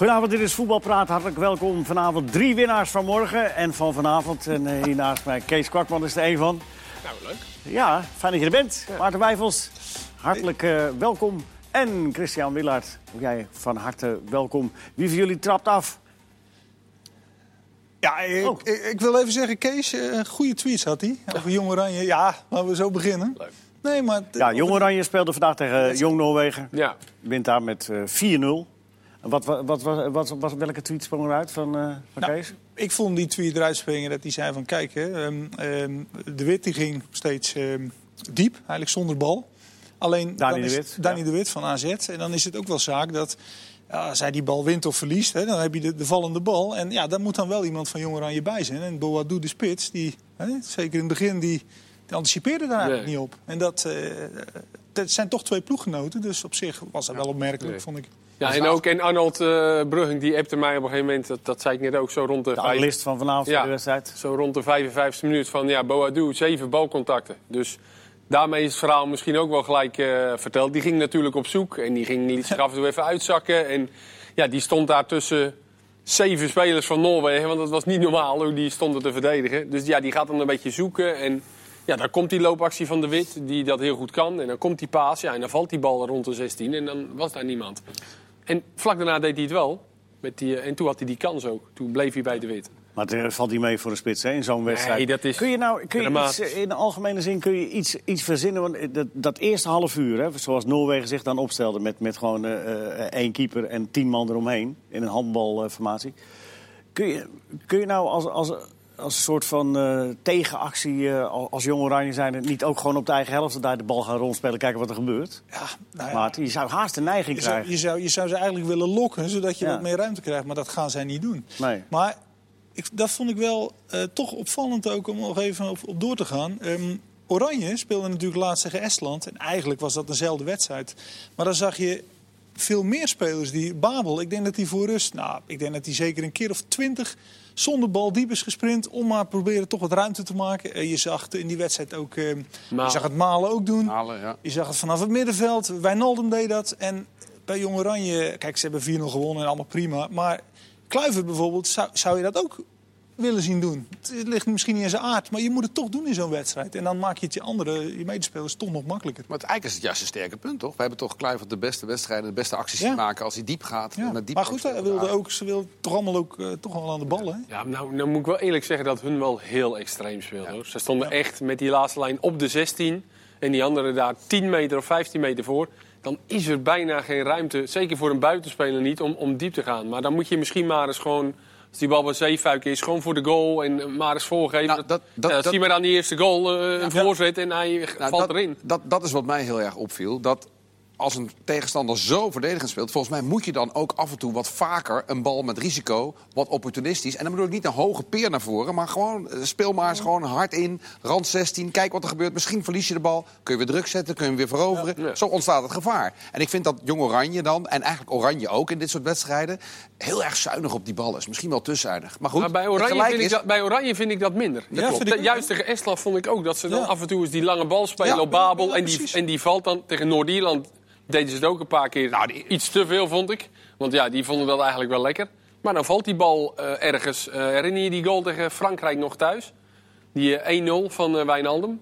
Goedenavond, dit is Voetbalpraat. Hartelijk welkom. Vanavond drie winnaars van morgen en van vanavond. En uh, hier naast mij Kees Kwakman is er een van. Nou, leuk. Ja, fijn dat je er bent. Maarten Wijfels, hartelijk uh, welkom. En Christian Willaert, jij van harte welkom. Wie van jullie trapt af? Ja, ik, oh. ik, ik, wil even zeggen, Kees, uh, goede tweets had hij. Over Jong Oranje. Ja, laten we zo beginnen. Leuk. Nee, maar... Ja, Jong Oranje speelde vandaag tegen Jong Noorwegen. Ja. Wint daar met uh, 4-0. Wat, wat, wat, wat, wat, welke tweet sprong eruit van, uh, van nou, Kees? Ik vond die tweet eruit springen dat hij zei van... Kijk, hè, um, um, De Wit die ging steeds um, diep, eigenlijk zonder bal. Alleen Dani de Wit, Dani ja. de Wit van AZ. En dan is het ook wel zaak dat ja, als hij die bal wint of verliest... Hè, dan heb je de, de, vallende bal. En ja, daar moet dan wel iemand van Jong Oranje bij zijn. En Boadou de Spits, die, hè, zeker in het begin... die, die anticipeerde daar eigenlijk Nee. niet op. En dat, uh, dat zijn toch twee ploeggenoten. Dus op zich was dat wel opmerkelijk, Nee. vond ik. Ja, en ook en Arnold uh, Brugging die appte mij op een gegeven moment, dat, dat zei ik net ook, zo rond de, De analist van vanavond Ja. de wedstrijd. zo rond de 55 minuut van ja, Boadu, zeven balcontacten. Dus daarmee is het verhaal misschien ook wel gelijk eh, verteld. Die ging natuurlijk op zoek en die ging, liet zich af en toe even uitzakken. En ja, die stond daar tussen zeven spelers van Noorwegen, want dat was niet normaal hoe die stonden te verdedigen. Dus ja, die gaat dan een beetje zoeken en ja, dan komt die loopactie van de Wit, die dat heel goed kan. En dan komt die paas, ja, en dan valt die bal rond de 16 en dan was daar niemand. En vlak daarna deed hij het wel. Met die, eh, en toen had hij die kans ook. Toen bleef hij bij de Wit. Maar het valt niet mee voor een spits hè, in zo'n wedstrijd. Nee, dat is kun je nou kun je iets, eh, in de algemene zin kun je iets, iets verzinnen? Want eh, dat, dat eerste half uur, hè, zoals Noorwegen zich dan opstelde... met, met gewoon eh, eh, één keeper en tien man eromheen in een handbalformatie. kun, je, kun je nou als, als, als een soort van eh, tegenactie eh, als- als jong oranje zijn... niet ook gewoon op de eigen helft daar de bal gaan rondspelen... kijken wat er gebeurt? Ja, nou ja. Maarten, je zou haast een neiging Je zou, krijgen. je, zou, je zou ze eigenlijk willen lokken, zodat je Ja. wat meer ruimte krijgt. Maar dat gaan zij niet doen. Nee. Maar ik, dat vond ik wel eh, toch opvallend ook om nog even op, op door te gaan. Ehm, Oranje speelde natuurlijk laatst tegen Estland. En eigenlijk was dat eenzelfde wedstrijd. Maar dan zag je veel meer spelers die... Babel, ik denk dat hij voor rust... Nou, ik denk dat hij zeker een keer of twintig zonder bal diep is gesprint... om maar proberen toch wat ruimte te maken. Eh, je zag in die wedstrijd ook... ehm, je zag het Malen ook doen. Ja. Je zag het vanaf het middenveld. Wijnaldum deed dat. En bij Jong Oranje, kijk, ze hebben 4-0 gewonnen en allemaal prima. Maar Kluivert bijvoorbeeld, zou, zou je dat ook willen zien doen? Het ligt misschien niet in zijn aard, maar je moet het toch doen in zo'n wedstrijd. En dan maak je het je andere, je medespelers, toch nog makkelijker. Maar het, eigenlijk is het juist een sterke punt, toch? We hebben toch Kluivert de beste wedstrijden, de beste acties Ja. zien maken als hij diep gaat. Ja. Met diep Maar goed, hij wilde ook, ze wilden toch allemaal ook eh, toch wel aan de ballen. Hè? Ja, nou, nou moet ik wel eerlijk zeggen dat hun wel heel extreem speelden. hoor. Ze stonden echt met die laatste lijn op de 16 en die anderen daar 10 meter of 15 meter voor. Dan is er bijna geen ruimte, zeker voor een buitenspeler niet, om, om diep te gaan. Maar dan moet je misschien maar eens gewoon, als die bal bij Zeefuik is, gewoon voor de goal en eh, maar eens voorgeven. Nou, dat- dat- Ja, dat- zie maar aan die eerste goal eh, een voorzet en hij Nou, valt erin. Dat, dat is wat mij heel erg opviel. Dat als een tegenstander zo verdedigend speelt, volgens mij moet je dan ook af en toe wat vaker een bal met risico, wat opportunistisch. En dan bedoel ik niet een hoge peer naar voren, maar gewoon eh, speel maar eens gewoon hard in, rand 16, kijk wat er gebeurt. Misschien verlies je de bal, kun je weer druk zetten, kun je hem weer veroveren. Ja. Zo ontstaat het gevaar. En ik vind dat Jong Oranje dan, en eigenlijk Oranje ook in dit soort wedstrijden, heel erg zuinig op die bal is. Misschien wel te zuinig. Maar goed, Maar bij Oranje, vind ik dat, bij Oranje vind ik dat minder. Ja, vind ik ook. Juist tegen Estland vond ik ook dat ze dan Ja. af en toe eens die lange bal spelen Ja, op Babel. ja, en, die, en die valt dan tegen Noord-Ierland. Deden ze het ook een paar keer. Nou, die- Iets te veel vond ik. Want ja, die vonden dat eigenlijk wel lekker. Maar dan valt die bal eh, ergens. Eh, herinner je die goal tegen Frankrijk nog thuis? Die eh, 1-0 van eh, Wijnaldum.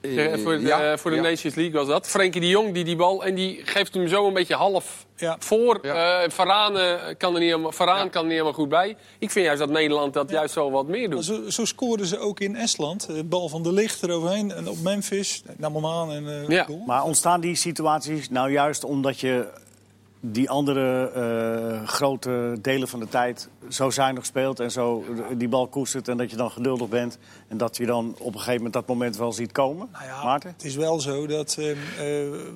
Tegen- voor de, ja, voor de ja. Nations League was dat. Frenkie de Jong die die bal... En die geeft hem zo een beetje half Ja. voor. Ja. Eh, Varaan, eh, kan er niet helemaal, Varaan kan er niet helemaal goed bij. Ik vind juist dat Nederland dat juist wel wat meer doet. Zo, zo scoorden ze ook in Estland. De bal van de licht eroverheen en op Memphis. Nam hem aan en eh, Ja. goal. Maar ontstaan die situaties nou juist omdat je die andere eh, grote delen van de tijd zo zuinig speelt en zo die bal koestert en dat je dan geduldig bent en dat je dan op een gegeven moment dat moment wel ziet komen? Nou ja, Maarten? Het is wel zo dat eh, eh,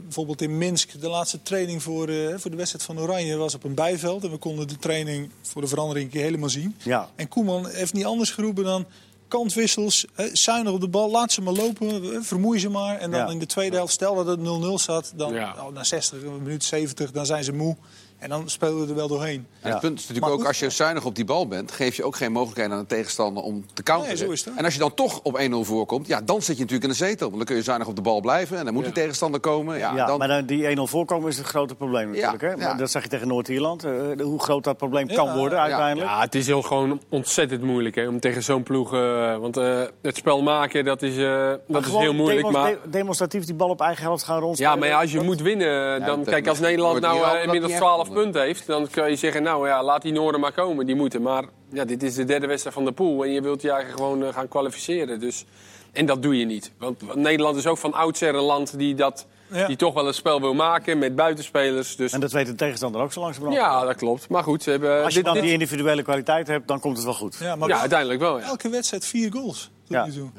bijvoorbeeld in Minsk de laatste training voor, eh, voor de wedstrijd van Oranje was op een bijveld. En we konden de training voor de verandering helemaal zien. Ja. En Koeman heeft niet anders geroepen dan kantwissels, zuinig op de bal, laat ze maar lopen, eh, vermoei ze maar. En dan Ja. in de tweede helft, stel dat het 0-0 zat, dan Ja. na 60, een minuut 70, dan zijn ze moe. En dan spelen we er wel doorheen. En het punt is natuurlijk Maar ook, als je zuinig op die bal bent... geef je ook geen mogelijkheid aan de tegenstander om te counteren. Nee, zo is het ook. En als je dan toch op 1-0 voorkomt, ja, dan zit je natuurlijk in de zetel. Want dan kun je zuinig op de bal blijven en dan moet die tegenstander komen. Ja, Ja, dan... maar dan, die 1-0 voorkomen is het grote probleem natuurlijk. Hè? Maar dat zag je tegen Noord-Ierland. eh, de- hoe groot dat probleem kan worden uiteindelijk. Ja, het is heel gewoon ontzettend moeilijk hè, om tegen zo'n ploeg... eh, want eh, het spel maken, dat is, eh, dat is heel moeilijk. demos- Maar, de- demonstratief die bal op eigen helft gaan rondspelen. ja, maar ja, als je dat- moet winnen, dan... kijk, als Nederland nou inmiddels niet 12 echt punten heeft... dan kun je zeggen, nou ja, laat die Noorden maar komen. Die moeten. Maar ja, dit is de derde wedstrijd van de pool. En je wilt je eigenlijk gewoon eh, gaan kwalificeren. Dus, en dat doe je niet. Want Nederland is ook van oudsher een land die, dat, Ja. die toch wel een spel wil maken met buitenspelers. Dus En dat weet de tegenstander ook zo langzamerhand. ja, dat klopt. Maar goed, ze hebben... Als je dit- dan dit- die individuele kwaliteit hebt, dan komt het wel goed. Ja, Ja, maar ja, uiteindelijk wel, ja. elke wedstrijd vier goals. Ja. toe.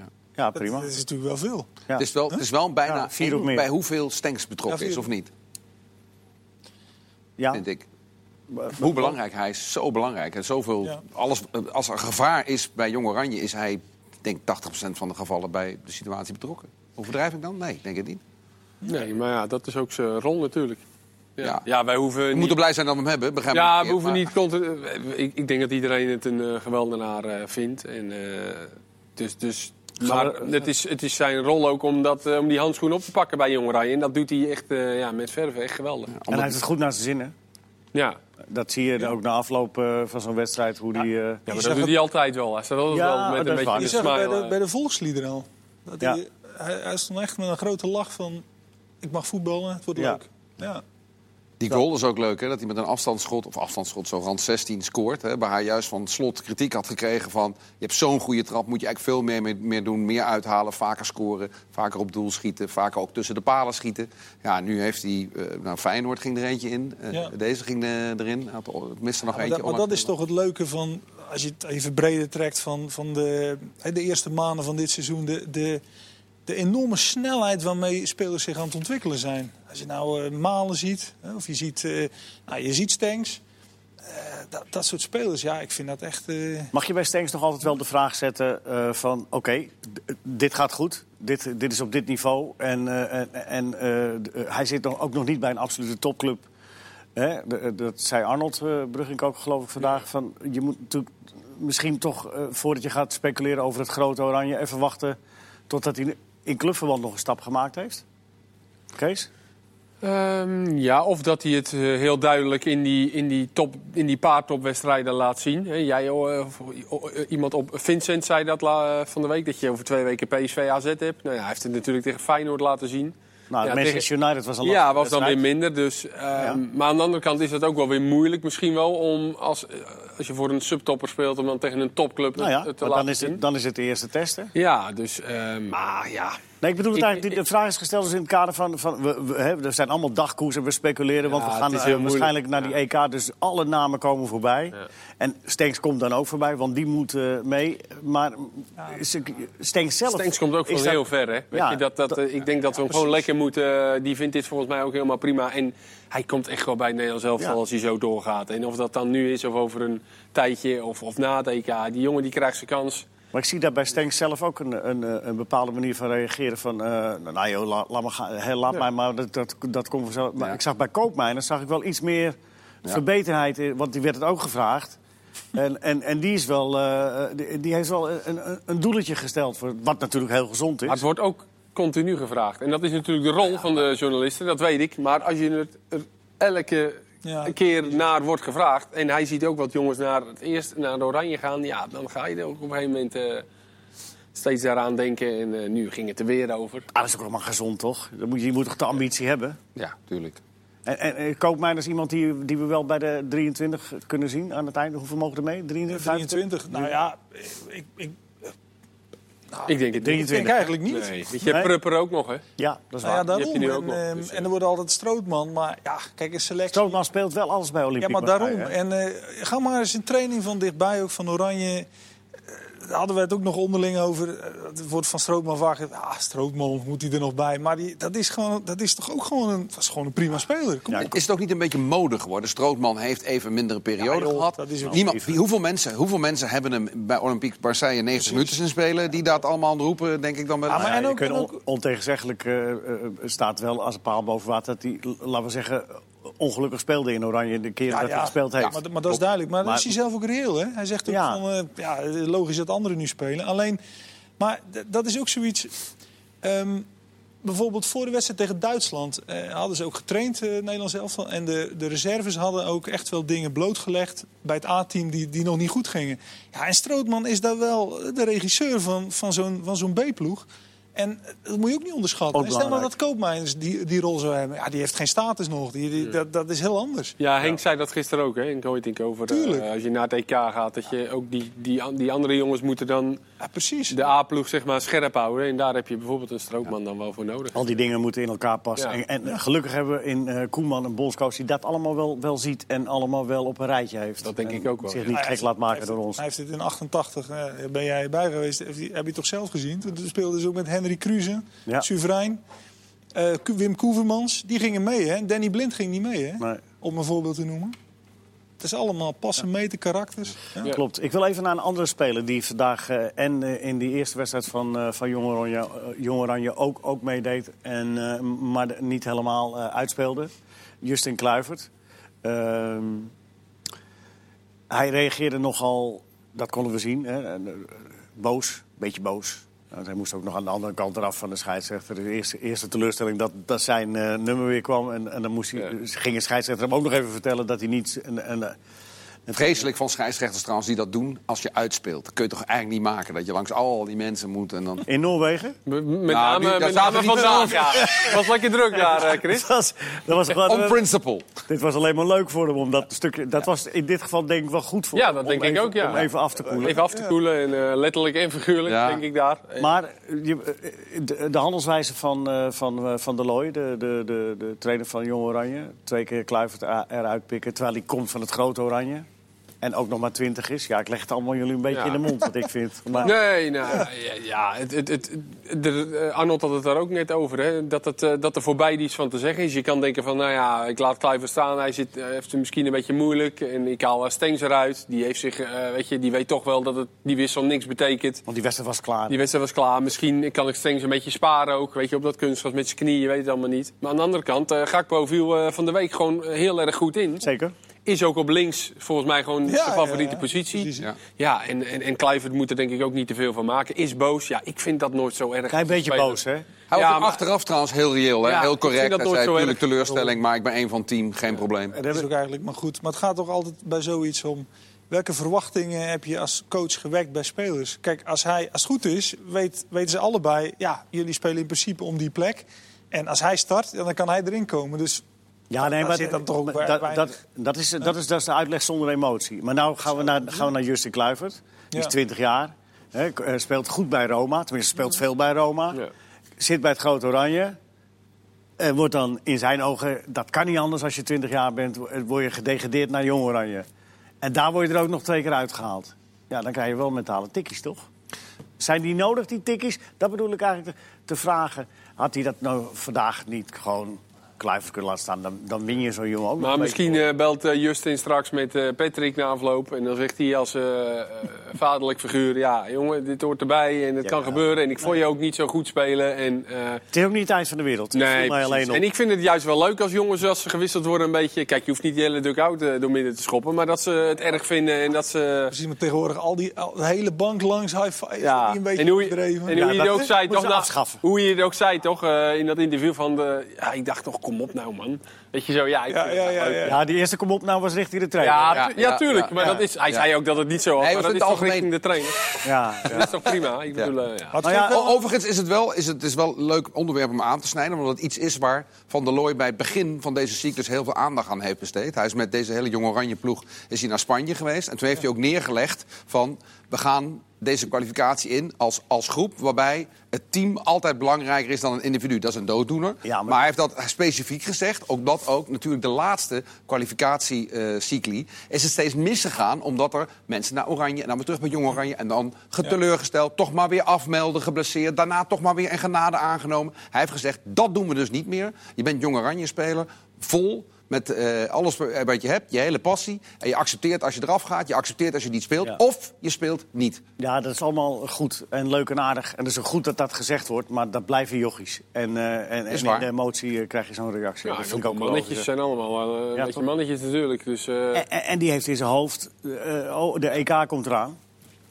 prima. Dat is natuurlijk wel veel. Ja. Het is wel, het is wel bijna Ja, vier of meer. bij hoeveel Stenks betrokken Ja, is, of niet? Ja. Vind ik. Hoe belangrijk hij is, zo belangrijk. En zoveel, Ja. alles, als er gevaar is bij Jong Oranje, is hij, ik denk 80% van de gevallen bij de situatie betrokken. Overdrijf ik dan? Nee, ik denk het niet. Nee, maar ja, dat is ook zijn rol natuurlijk. Ja, Ja. ja. wij hoeven We niet... moeten blij zijn dat we hem hebben, begrijp ik Ja, we hoeven niet continu... Ik, ik denk dat iedereen het een eh, geweldenaar eh, vindt. En, eh, dus, dus, maar het is, het is zijn rol ook om, dat, eh, om die handschoen op te pakken bij Jong Oranje. En dat doet hij echt eh, ja, met verve echt geweldig. maar- En hij heeft het goed naar zijn zin, hè? Ja, Dat zie je ook na afloop eh, van zo'n wedstrijd. Hoe die, eh, ja maar dat doet het- hij altijd wel. Hij staat altijd Ja, wel met een beetje een het bij smile. de, bij de volksliederen al. Dat Ja. hij, hij, hij stond echt met een grote lach van... Ik mag voetballen, het wordt Ja. leuk. Ja. Die goal is ook leuk, hè? dat hij met een afstandsschot, of afstandsschot, zo rand 16 scoort. Hè? Waar hij juist van slot kritiek had gekregen van... je hebt zo'n goede trap, moet je eigenlijk veel meer, meer, meer doen. Meer uithalen, vaker scoren, vaker op doel schieten. Vaker ook tussen de palen schieten. Ja, nu heeft hij... eh nou, Feyenoord ging er eentje in. eh, Ja. Deze ging eh, erin. Had- Het miste nog Maar, eentje. dat, maar dat is toch het leuke van, als je het even breder trekt van, van de, de eerste maanden van dit seizoen. De, de, de enorme snelheid waarmee spelers zich aan het ontwikkelen zijn. Als je nou eh, Malen ziet, of je ziet, eh nou, je ziet Stenks. eh, dat, dat soort spelers, ja, ik vind dat echt... Mag je bij Stenks nog altijd wel de vraag zetten van... oké, dit gaat goed, dit, dit is op dit niveau... en, en, hij zit ook nog niet bij een absolute topclub. Dat zei Arnold uh, Brugink ook geloof ik vandaag. Van, je moet natuurlijk misschien toch, voordat je gaat speculeren over het grote oranje... even wachten totdat hij in clubverband nog een stap gemaakt heeft? Kees? Ehm, ja, of dat hij het eh, heel duidelijk in die, in die, top, in die paar topwedstrijden laat zien. Jij, eh, eh, iemand op Vincent zei dat van de week, dat je over twee weken PSV AZ hebt. Nou, ja, hij heeft het natuurlijk tegen Feyenoord laten zien. Nou, Ja, Manchester United was een Ja, was dan weer minder. Dus, ehm, Maar aan de andere kant is het ook wel weer moeilijk misschien wel om als, eh, als je voor een subtopper speelt om dan tegen een topclub Nou ja, te laten dan is, zien. het, dan is het de eerste test, hè? Ja, dus ehm, maar ja. Nee, ik bedoel het eigenlijk, de vraag is gesteld dus in het kader van... van we, we, hè, er zijn allemaal dagkoersen, we speculeren... want we gaan heel waarschijnlijk naar die EK... dus alle namen komen voorbij. En Stenks komt dan ook voorbij, want die moet eh, mee. Maar Stenks zelf... Stenks komt ook van dat- heel ver, hè? Weet Ja, je, dat, dat, dat- eh, ik denk dat we hem gewoon lekker moeten... eh, die vindt dit volgens mij ook helemaal prima. En hij komt echt wel bij het Nederlands elftal Ja. als hij zo doorgaat. En of dat dan nu is of over een tijdje of, of na het EK. Die jongen die krijgt zijn kans. Maar ik zie daar bij Stenks zelf ook een, een, eh, een bepaalde manier van reageren. Van, eh, nou joh, laat, laat, maar gaan, laat mij maar, dat, dat, dat komt vanzelf. Maar Ja. ik zag bij Koopmijnen zag ik wel iets meer verbeterheid. in, Want die werd het ook gevraagd. En, en, en die, is wel, eh, die, die heeft wel een, een, doeletje gesteld. Voor, wat natuurlijk heel gezond Maar het is. wordt ook continu gevraagd. En dat is natuurlijk de rol van de journalisten, dat weet ik. Maar als je het elke Ja. keer naar wordt gevraagd... en hij ziet ook wat jongens naar het eerst naar de oranje gaan... ja, dan ga je er ook op een gegeven moment eh, steeds daaraan denken. En eh, nu ging het er weer over. Ah, dat is ook allemaal gezond, toch? Dan moet je, je moet toch de ambitie hebben? Ja, tuurlijk. En, en, en Koopmijn is iemand die, die we wel bij de 23 kunnen zien aan het einde. Hoeveel mogen er mee? 23? 23. Nou ja, ik, ik, Ik denk het niet. ik denk eigenlijk niet. Nee. Weet je, hebt Nee. Prupper ook nog, hè? Ja, dat is Nou ja, waar. Die heb daarom. je nu ook En, nog, ehm, dus, ja. en er wordt altijd Strootman. Maar ja, kijk, een selectie. Strootman speelt wel alles bij Ja, Olympique maar daarom. Hè? En eh, ga maar eens een training van dichtbij, ook van Oranje. Daar hadden we het ook nog onderling over. Eh, Het wordt van Strootman vaak gezegd, ah, Strootman, moet hij er nog bij? Maar die, dat, is gewoon, dat is toch ook gewoon een, dat is gewoon een prima speler. Kom Ja, op. Is het ook niet een beetje mode geworden? Strootman heeft even een mindere periode Ja, joh, gehad. dat is ook Niemand, wie- hoeveel, mensen, hoeveel mensen hebben hem bij Olympique Marseille 90 minuten zien spelen... die dat allemaal roepen, denk ik dan met... Ja, maar Ja, en ook- on- ontegenzeggelijk eh, eh, staat wel als een paal boven water... dat hij, laten we zeggen, ongelukkig speelde in Oranje de keer dat hij gespeeld heeft. Ja, maar, maar dat is duidelijk. Maar, dan is hij zelf ook reëel. Hè? Hij zegt ook Ja. van, eh, ja, logisch dat anderen nu spelen. Alleen, maar dat is ook zoiets... ehm, bijvoorbeeld voor de wedstrijd tegen Duitsland eh, hadden ze ook getraind, eh Nederlands elftal. En de, de reserves hadden ook echt wel dingen blootgelegd bij het A-team die, die nog niet goed gingen. Ja, en Strootman is daar wel de regisseur van, van zo'n van zo'n B-ploeg. En eh, dat moet je ook niet onderschatten. Ook Stel nou dat. Koopmeiners die, die rol zou hebben. Ja, die heeft geen status nog. Die, die- dat, dat is heel anders. Ja, Henk zei dat gisteren ook, hè, in Gooitink over... eh, Tuurlijk. als je naar het EK gaat, dat je ook die, die, die andere jongens moeten dan Ja, precies. de A-ploeg zeg maar scherp houden. En daar heb je bijvoorbeeld een strookman dan wel voor nodig. Al die dingen moeten in elkaar passen. Ja. En, en gelukkig hebben we in eh, Koeman een bondscoach die dat allemaal wel, wel ziet en allemaal wel op een rijtje heeft. Dat denk En ik ook wel, Zich niet gek laat maken heeft door ons. Hij heeft het in 88, eh, ben jij bij geweest, heeft heb je toch zelf gezien? Toen speelden ze ook met Henry Kruse, Ja. Suverijn, eh, Ku- Wim Koevermans. Die gingen mee, hè? Danny Blind ging niet mee, hè? Nee. Om een voorbeeld te noemen. Het is allemaal passen, meten, karakters. Ja. Ja. Klopt. Ik wil even naar een andere speler die vandaag eh, en eh, in die eerste wedstrijd van, eh van Jong Oranje, Jong Oranje ook, ook meedeed. En, eh, maar de- niet helemaal eh, uitspeelde. Justin Kluivert. Ehm, hij reageerde nogal, dat konden we zien, hè, boos. Beetje boos. Nou, hij moest ook nog aan de andere kant eraf van de scheidsrechter. De eerste, eerste teleurstelling dat, dat zijn eh, nummer weer kwam. En, en dan moest hij, Ja. ging een scheidsrechter hem ook nog even vertellen dat hij niet... Een, een, een, Vreselijk van scheidsrechters trouwens die dat doen als je uitspeelt. Dat kun je toch eigenlijk niet maken. Dat je langs al die mensen moet en dan... in Noorwegen? Met Nou, name, die- dat met name vandaag, ja. Het was lekker druk daar, eh, Chris. Dat was, dat was gewoon, On principle. dit was alleen maar leuk voor hem. Om dat, stukje, dat was in dit geval denk ik wel goed voor Ja, hem, dat om denk ik even- ook, ja. Om even af te koelen. Even af te koelen, en, eh, letterlijk en figuurlijk, Ja. denk ik daar. Maar eh, je, eh, de, de handelswijze van, eh, van, eh, van de Looy, de, de, de, de trainer van Jong Oranje... twee keer Kluivert eruit pikken, terwijl hij komt van het grote Oranje... en ook nog maar twintig is. Ja, ik leg het allemaal jullie een beetje Ja. in de mond, wat ik vind. Maar, Nee, nou, ja, ja het, het, het, de, eh, Arnold had het daar ook net over. Hè, dat, het, eh, dat er voorbij iets van te zeggen is. Je kan denken van, nou ja, ik laat Kluivert staan. Hij zit, eh, heeft het misschien een beetje moeilijk. En ik haal Stengs eruit. Die, heeft zich, weet je, die weet toch wel dat het, die wissel niks betekent. Want die wedstrijd was klaar. Die wedstrijd was klaar. Misschien kan ik Stengs een beetje sparen ook. Weet je, op dat kunstgras met zijn knieën, je weet het allemaal niet. Maar aan de andere kant, eh Gakpo viel van de week gewoon heel erg goed in. Zeker. Is ook op links volgens mij gewoon Ja, zijn favoriete ja, ja. positie. Ja. Ja, en, en, en Kluivert moet er denk ik ook niet te veel van maken. Is boos. Ja, ik vind dat nooit zo erg. Klein beetje Spelen. boos, hè? Hij was Ja, ook maar- achteraf trouwens heel reëel, hè? Ja, heel ik vind correct. dat Hij zei natuurlijk erg. teleurstelling, maar ik ben een van het team, geen probleem. Dat is ook eigenlijk maar goed. Maar het gaat toch altijd bij zoiets om... welke verwachtingen heb je als coach gewekt bij spelers? Kijk, als, hij, als het goed is, weet, weten ze allebei... ja, jullie spelen in principe om die plek. En als hij start, dan kan hij erin komen. Dus Ja, nee, maar zit dan toch ook dat, dat, dat, is, dat, is, dat is de uitleg zonder emotie. Maar nou gaan we naar, gaan we naar Justin Kluivert. Die is Ja. 20 jaar. Hè, k- eh, speelt goed bij Roma. Tenminste, speelt veel bij Roma. Ja. Zit bij het Grote Oranje. En wordt dan in zijn ogen, dat kan niet anders als je 20 jaar bent, wo- word je gedegradeerd naar Jong Oranje. En daar word je er ook nog twee keer uitgehaald. Ja, dan krijg je wel mentale tikkies, toch? Zijn die nodig, die tikkies? Dat bedoel ik eigenlijk te, te vragen. Had hij dat nou vandaag niet gewoon Kluivert kunnen laten staan? Dan, dan win je zo'n jongen ook Maar misschien eh, belt eh, Justin straks met eh, Patrick na afloop. En dan zegt hij als vaderlijk figuur... Ja, jongen, dit hoort erbij en het Ja. kan gebeuren. En ik vond je ook niet zo goed spelen. En, eh, Het is ook niet het eind van de wereld. Nee, voel mij precies. alleen op. En ik vind het juist wel leuk als jongens als ze gewisseld worden een beetje... Kijk, je hoeft niet die hele dugout eh door midden te schoppen. Maar dat ze het erg vinden en dat ze... precies, maar tegenwoordig al die al, de hele bank langs high five... Ja, een beetje en hoe, je- en Ja, hoe je het ook zei, toch? nou, hoe je het ook zei, toch? eh, in dat interview van de. Ja, ik dacht toch, kom op nou, man. Weet je zo, ja. Ik Ja, ja, ja, leuk. ja. Ja, die eerste kom op nou was richting de trainer. Ja, Ja, tu- ja, ja, tuurlijk. ja, maar ja. dat is, hij Ja. zei ook dat het niet zo was. Nee, maar was dat in is het toch algemeen- richting de trainer. Ja, Dat is toch prima? Ik bedoel, eh, ja. Had Nou Overigens is het wel, is het is wel een leuk onderwerp om aan te snijden. Omdat het iets is waar Van der Looy bij het begin van deze cyclus heel veel aandacht aan heeft besteed. Hij is met deze hele jonge oranje ploeg is hij naar Spanje geweest. En toen heeft hij ook neergelegd van we gaan deze kwalificatie in als, als groep. Waarbij het team altijd belangrijker is dan een individu. Dat is een dooddoener. Ja, maar- maar... hij heeft dat specifiek gezegd. Ook dat ook. Natuurlijk de laatste kwalificatiecycli is het steeds misgegaan. Omdat er mensen naar Oranje en dan weer terug bij Jong Oranje. En dan geteleurgesteld, toch maar weer afmelden, geblesseerd. Daarna toch maar weer een genade aangenomen. Hij heeft gezegd, dat doen we dus niet meer. Je bent Jong Oranje speler, vol met eh, alles wat je hebt, je hele passie. En je accepteert als je eraf gaat, je accepteert als je niet speelt. Ja. Of je speelt niet. Ja, dat is allemaal goed en leuk en aardig. En het is ook goed dat dat gezegd wordt, maar dat blijven jochies. En, eh, en, en in de emotie eh, krijg je zo'n reactie. Ja, dat vind ik ook wel mannetjes logisch, zijn allemaal wel eh, een Ja, mannetjes natuurlijk. Dus, eh, En, en- en die heeft in zijn hoofd, eh, oh, de EK komt eraan.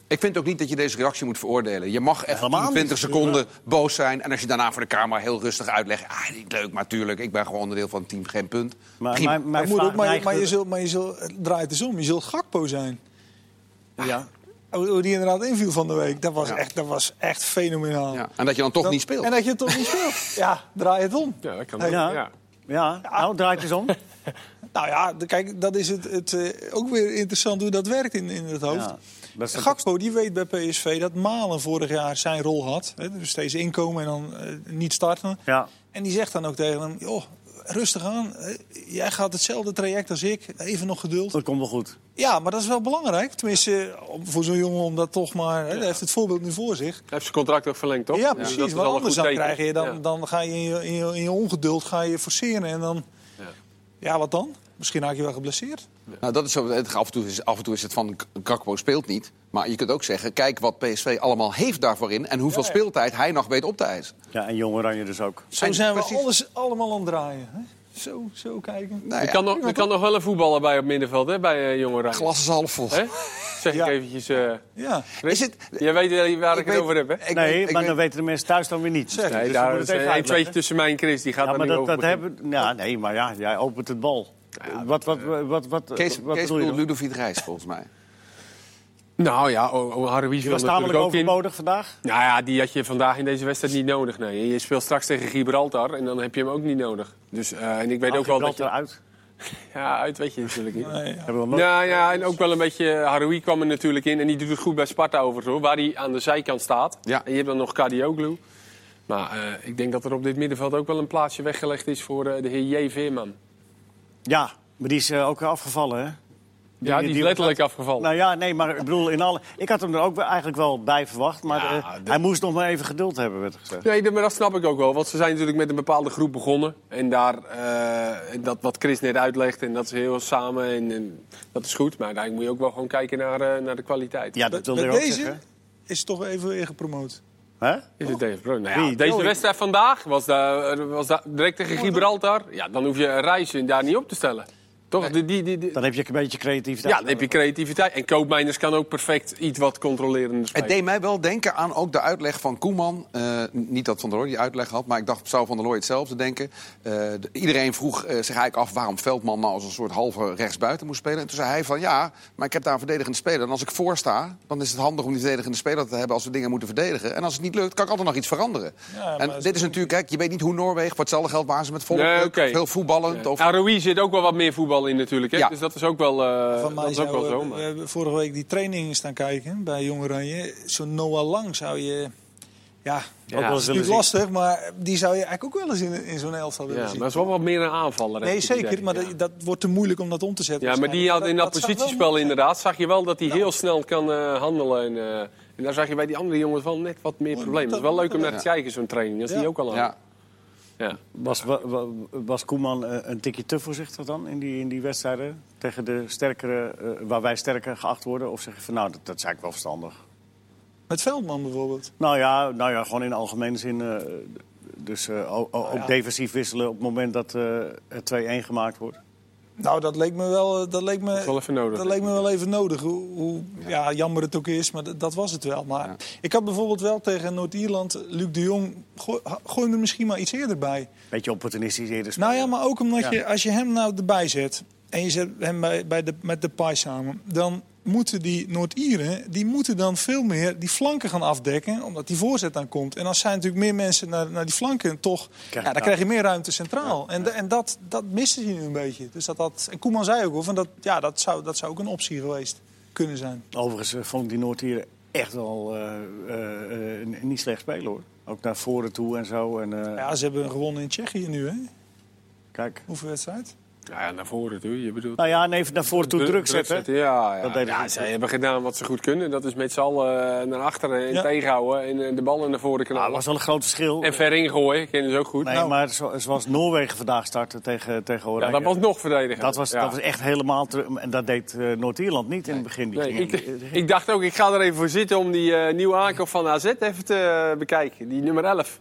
Ik vind ook niet dat je deze reactie moet veroordelen. Je mag even Helemaal 10, 20 niet. seconden boos zijn. En als je daarna voor de camera heel rustig uitlegt... Ah, niet leuk, maar tuurlijk, ik ben gewoon onderdeel van het team, geen punt. Maar, moet ook, je er- zult, maar je zult, het draait dus om. Je zult Gakpo zijn. Ja. Hoe die inderdaad inviel van de week, dat was, Ja. echt, dat was echt fenomenaal. Ja. En dat je dan toch Dat- niet speelt. En dat je het toch niet speelt. Ja, draai het om. ja, dat kan Hey, ja. Ja. Ja, nou, draait eens om. Nou ja, kijk, dat is het, het, eh, ook weer interessant hoe dat werkt in, in het hoofd. Ja, dat is Gakpo die weet bij PSV dat Malen vorig jaar zijn rol had. Hè, dus steeds inkomen en dan eh, niet starten. Ja. En die zegt dan ook tegen hem... Joh, rustig aan, eh, jij gaat hetzelfde traject als ik. Even nog geduld. Dat komt wel goed. Ja, maar dat is wel belangrijk. Tenminste, voor zo'n jongen om dat toch maar... Hè, hij heeft het voorbeeld nu voor zich. Hij heeft zijn contract ook verlengd, toch? Ja, precies. dat want al een anders goed dan, teken. krijg je, dan, Ja. dan ga je in, je in je in je ongeduld ga je forceren. En dan... Ja. Ja, wat dan? Misschien raak je wel geblesseerd. Nou, dat is zo, het, af, en toe is, af en toe is het van Gakpo speelt niet. Maar je kunt ook zeggen, kijk wat PSV allemaal heeft daarvoor in... en hoeveel Ja, ja. speeltijd hij nog weet op te eisen. Ja, en Jong Oranje dus ook. Zo En zijn we precies- alles allemaal aan het draaien. Hè? Zo, zo kijken. Nou Er kan, nog, er kan nog wel een voetballer bij op middenveld, hè, bij uh, Jong Oranje. glas is half vol. Hè? Zeg Ja. ik eventjes. eh Ja. Is het- Jij weet eh, waar ik, weet- het over heb, hè? ik nee, weet- ik maar weet- dan weten de mensen thuis dan weer niet. Zeg, Nee, Dus daar je moet is het even een tweetje tussen mij en Chris. Die gaat Ja, maar niet dat, over dat hebben... Ja, nee, maar ja, jij opent het bal. Wat, wat, wat, wat, wat, Kees, wat Kees? Ludovic Reis, volgens mij. Nou ja, Haroui Die was natuurlijk ook in. overbodig vandaag. Nou ja, die had je vandaag in deze wedstrijd niet nodig. Nee. Je speelt straks tegen Gibraltar en dan heb je hem ook niet nodig. Dus, eh, en ik weet ook wel dat je... eruit. Ja, uit weet je natuurlijk niet. Nee, ja. Nou ja, en ook wel een beetje... Haroui kwam er natuurlijk in en die doet het goed bij Sparta overigens, hoor. Waar hij aan de zijkant staat. Ja. En je hebt dan nog Kadioglu. Maar eh, ik denk dat er op dit middenveld ook wel een plaatsje weggelegd is voor eh, de heer J. Veerman. Ja, maar die is eh, ook afgevallen, hè? Ja, die is letterlijk afgevallen. Nou ja, nee, maar ik bedoel, in alle... Ik had hem er ook eigenlijk wel bij verwacht, maar Ja, eh, hij moest nog maar even geduld hebben, werd gezegd. Nee, maar dat snap ik ook wel. Want ze zijn natuurlijk met een bepaalde groep begonnen. En daar, eh, dat wat Chris net uitlegt, en dat is heel samen. En, en dat is goed. Maar uiteindelijk moet je ook wel gewoon kijken naar, eh, naar de kwaliteit. Ja, dat wilde ik ook deze zeggen. is toch even weer gepromoot. Hè? Is het Dave Brown? Nou ja, Wie? deze wedstrijd vandaag was, daar, was daar direct tegen Gibraltar. Ja, dan hoef je een reis daar niet op te stellen. Toch? Die, die, die, die- Dan heb je een beetje creativiteit. ja, dan heb je creativiteit. En Koopmeiners kan ook perfect iets wat controlerender spelen. Het deed mij wel denken aan ook de uitleg van Koeman. Eh, niet dat Van der Looy die uitleg had, maar ik dacht, zou Van der Looy hetzelfde denken? Eh, de- iedereen vroeg eh, zich eigenlijk af waarom Veldman nou als een soort halve rechtsbuiten moest spelen. En toen zei hij van ja, maar ik heb daar een verdedigende speler. En als ik voorsta, dan is het handig om die verdedigende speler te hebben als we dingen moeten verdedigen. En als het niet lukt, kan ik altijd nog iets veranderen. Ja, en dit is natuurlijk, kijk, je weet niet hoe Noorwegen, voor hetzelfde geld waren ze met volle Nee, oké. veel voetballend. Of, Ja, Rui zit ook wel wat meer voetbal in natuurlijk. Hè? Ja. Dus dat is ook wel, eh, Van mij dat is ook zou, wel zo. eh, maar- we hebben vorige week die trainingen staan kijken bij Jong Oranje. Zo'n Noah Lang zou je... Ja, Ook wel Ja. eens is zien. lastig, maar die zou je eigenlijk ook wel eens in, in zo'n elftal willen Ja, zien. maar het is wel wat meer een aanvaller. Nee, zeker, idee. maar Ja. dat, dat wordt te moeilijk om dat om te zetten. Ja, maar die had in dat positiespel inderdaad, zag je wel dat hij heel snel kan eh, handelen. En, eh, en daar zag je bij die andere jongens wel net wat meer problemen. Het is wel leuk om naar te kijken, zo'n training. Dat is Ja. die ook al aan. Ja. Was, wa- wa- was Koeman eh, een tikje te voorzichtig dan in die, in die wedstrijden? Tegen de sterkere, eh, waar wij sterker geacht worden? Of zeg je van nou, dat, dat is eigenlijk wel verstandig? Met Veldman bijvoorbeeld. Nou ja, nou ja gewoon in algemene zin. eh, dus eh, o- o- ook ja. defensief wisselen op het moment dat eh er 2-1 gemaakt wordt. Nou, dat leek me wel, eh, dat leek me, Dat wel even nodig. dat leek me wel even nodig. Hoe, hoe ja. jammer het ook is, maar dat, dat was het wel. Maar ik had bijvoorbeeld wel tegen Noord-Ierland, Luc de Jong, gooi, gooi hem er misschien maar iets eerder bij. Beetje opportunistisch eerder Nou ja, maar ook omdat Ja. je, als je hem nou erbij zet en je zet hem bij, bij de, met de Pai samen, dan moeten die Noord-Ieren, die moeten dan veel meer die flanken gaan afdekken, omdat die voorzet dan komt. En als zijn natuurlijk meer mensen naar, naar die flanken, toch, ja, dan krijg je meer ruimte centraal. En, en dat, dat miste hij nu een beetje. Dus dat, dat, en Koeman zei ook wel, van dat, ja, dat, zou, dat zou ook een optie geweest kunnen zijn. Overigens eh, vond ik die Noord-Ieren echt wel eh, niet slecht spelen hoor. Ook naar voren toe en zo. En, Ja, ze hebben gewonnen in Tsjechië nu, hè? Kijk, Hoeveel wedstrijd? Ja, ja, naar voren toe. Je bedoelt... Nou ja, en even naar voren toe druk zetten. Ja, ja. Dat deden ze ja goed. zij hebben gedaan wat ze goed kunnen. Dat is met z'n allen eh, naar achteren en Ja. tegenhouden. En eh, de ballen naar voren Nou, knallen. dat was wel een groot verschil. En ver ingooien, kennen ze ook goed. Nee, Nou. maar zo- zoals Noorwegen vandaag startte tegen, tegen ja, dat was nog verdedigen. dat was, Ja. dat was echt helemaal... En dat deed eh, Noord-Ierland niet in het begin. Die Nee, ik, ik dacht ook, ik ga er even voor zitten om die eh, nieuwe aankoop van AZ even te bekijken. Die nummer 11.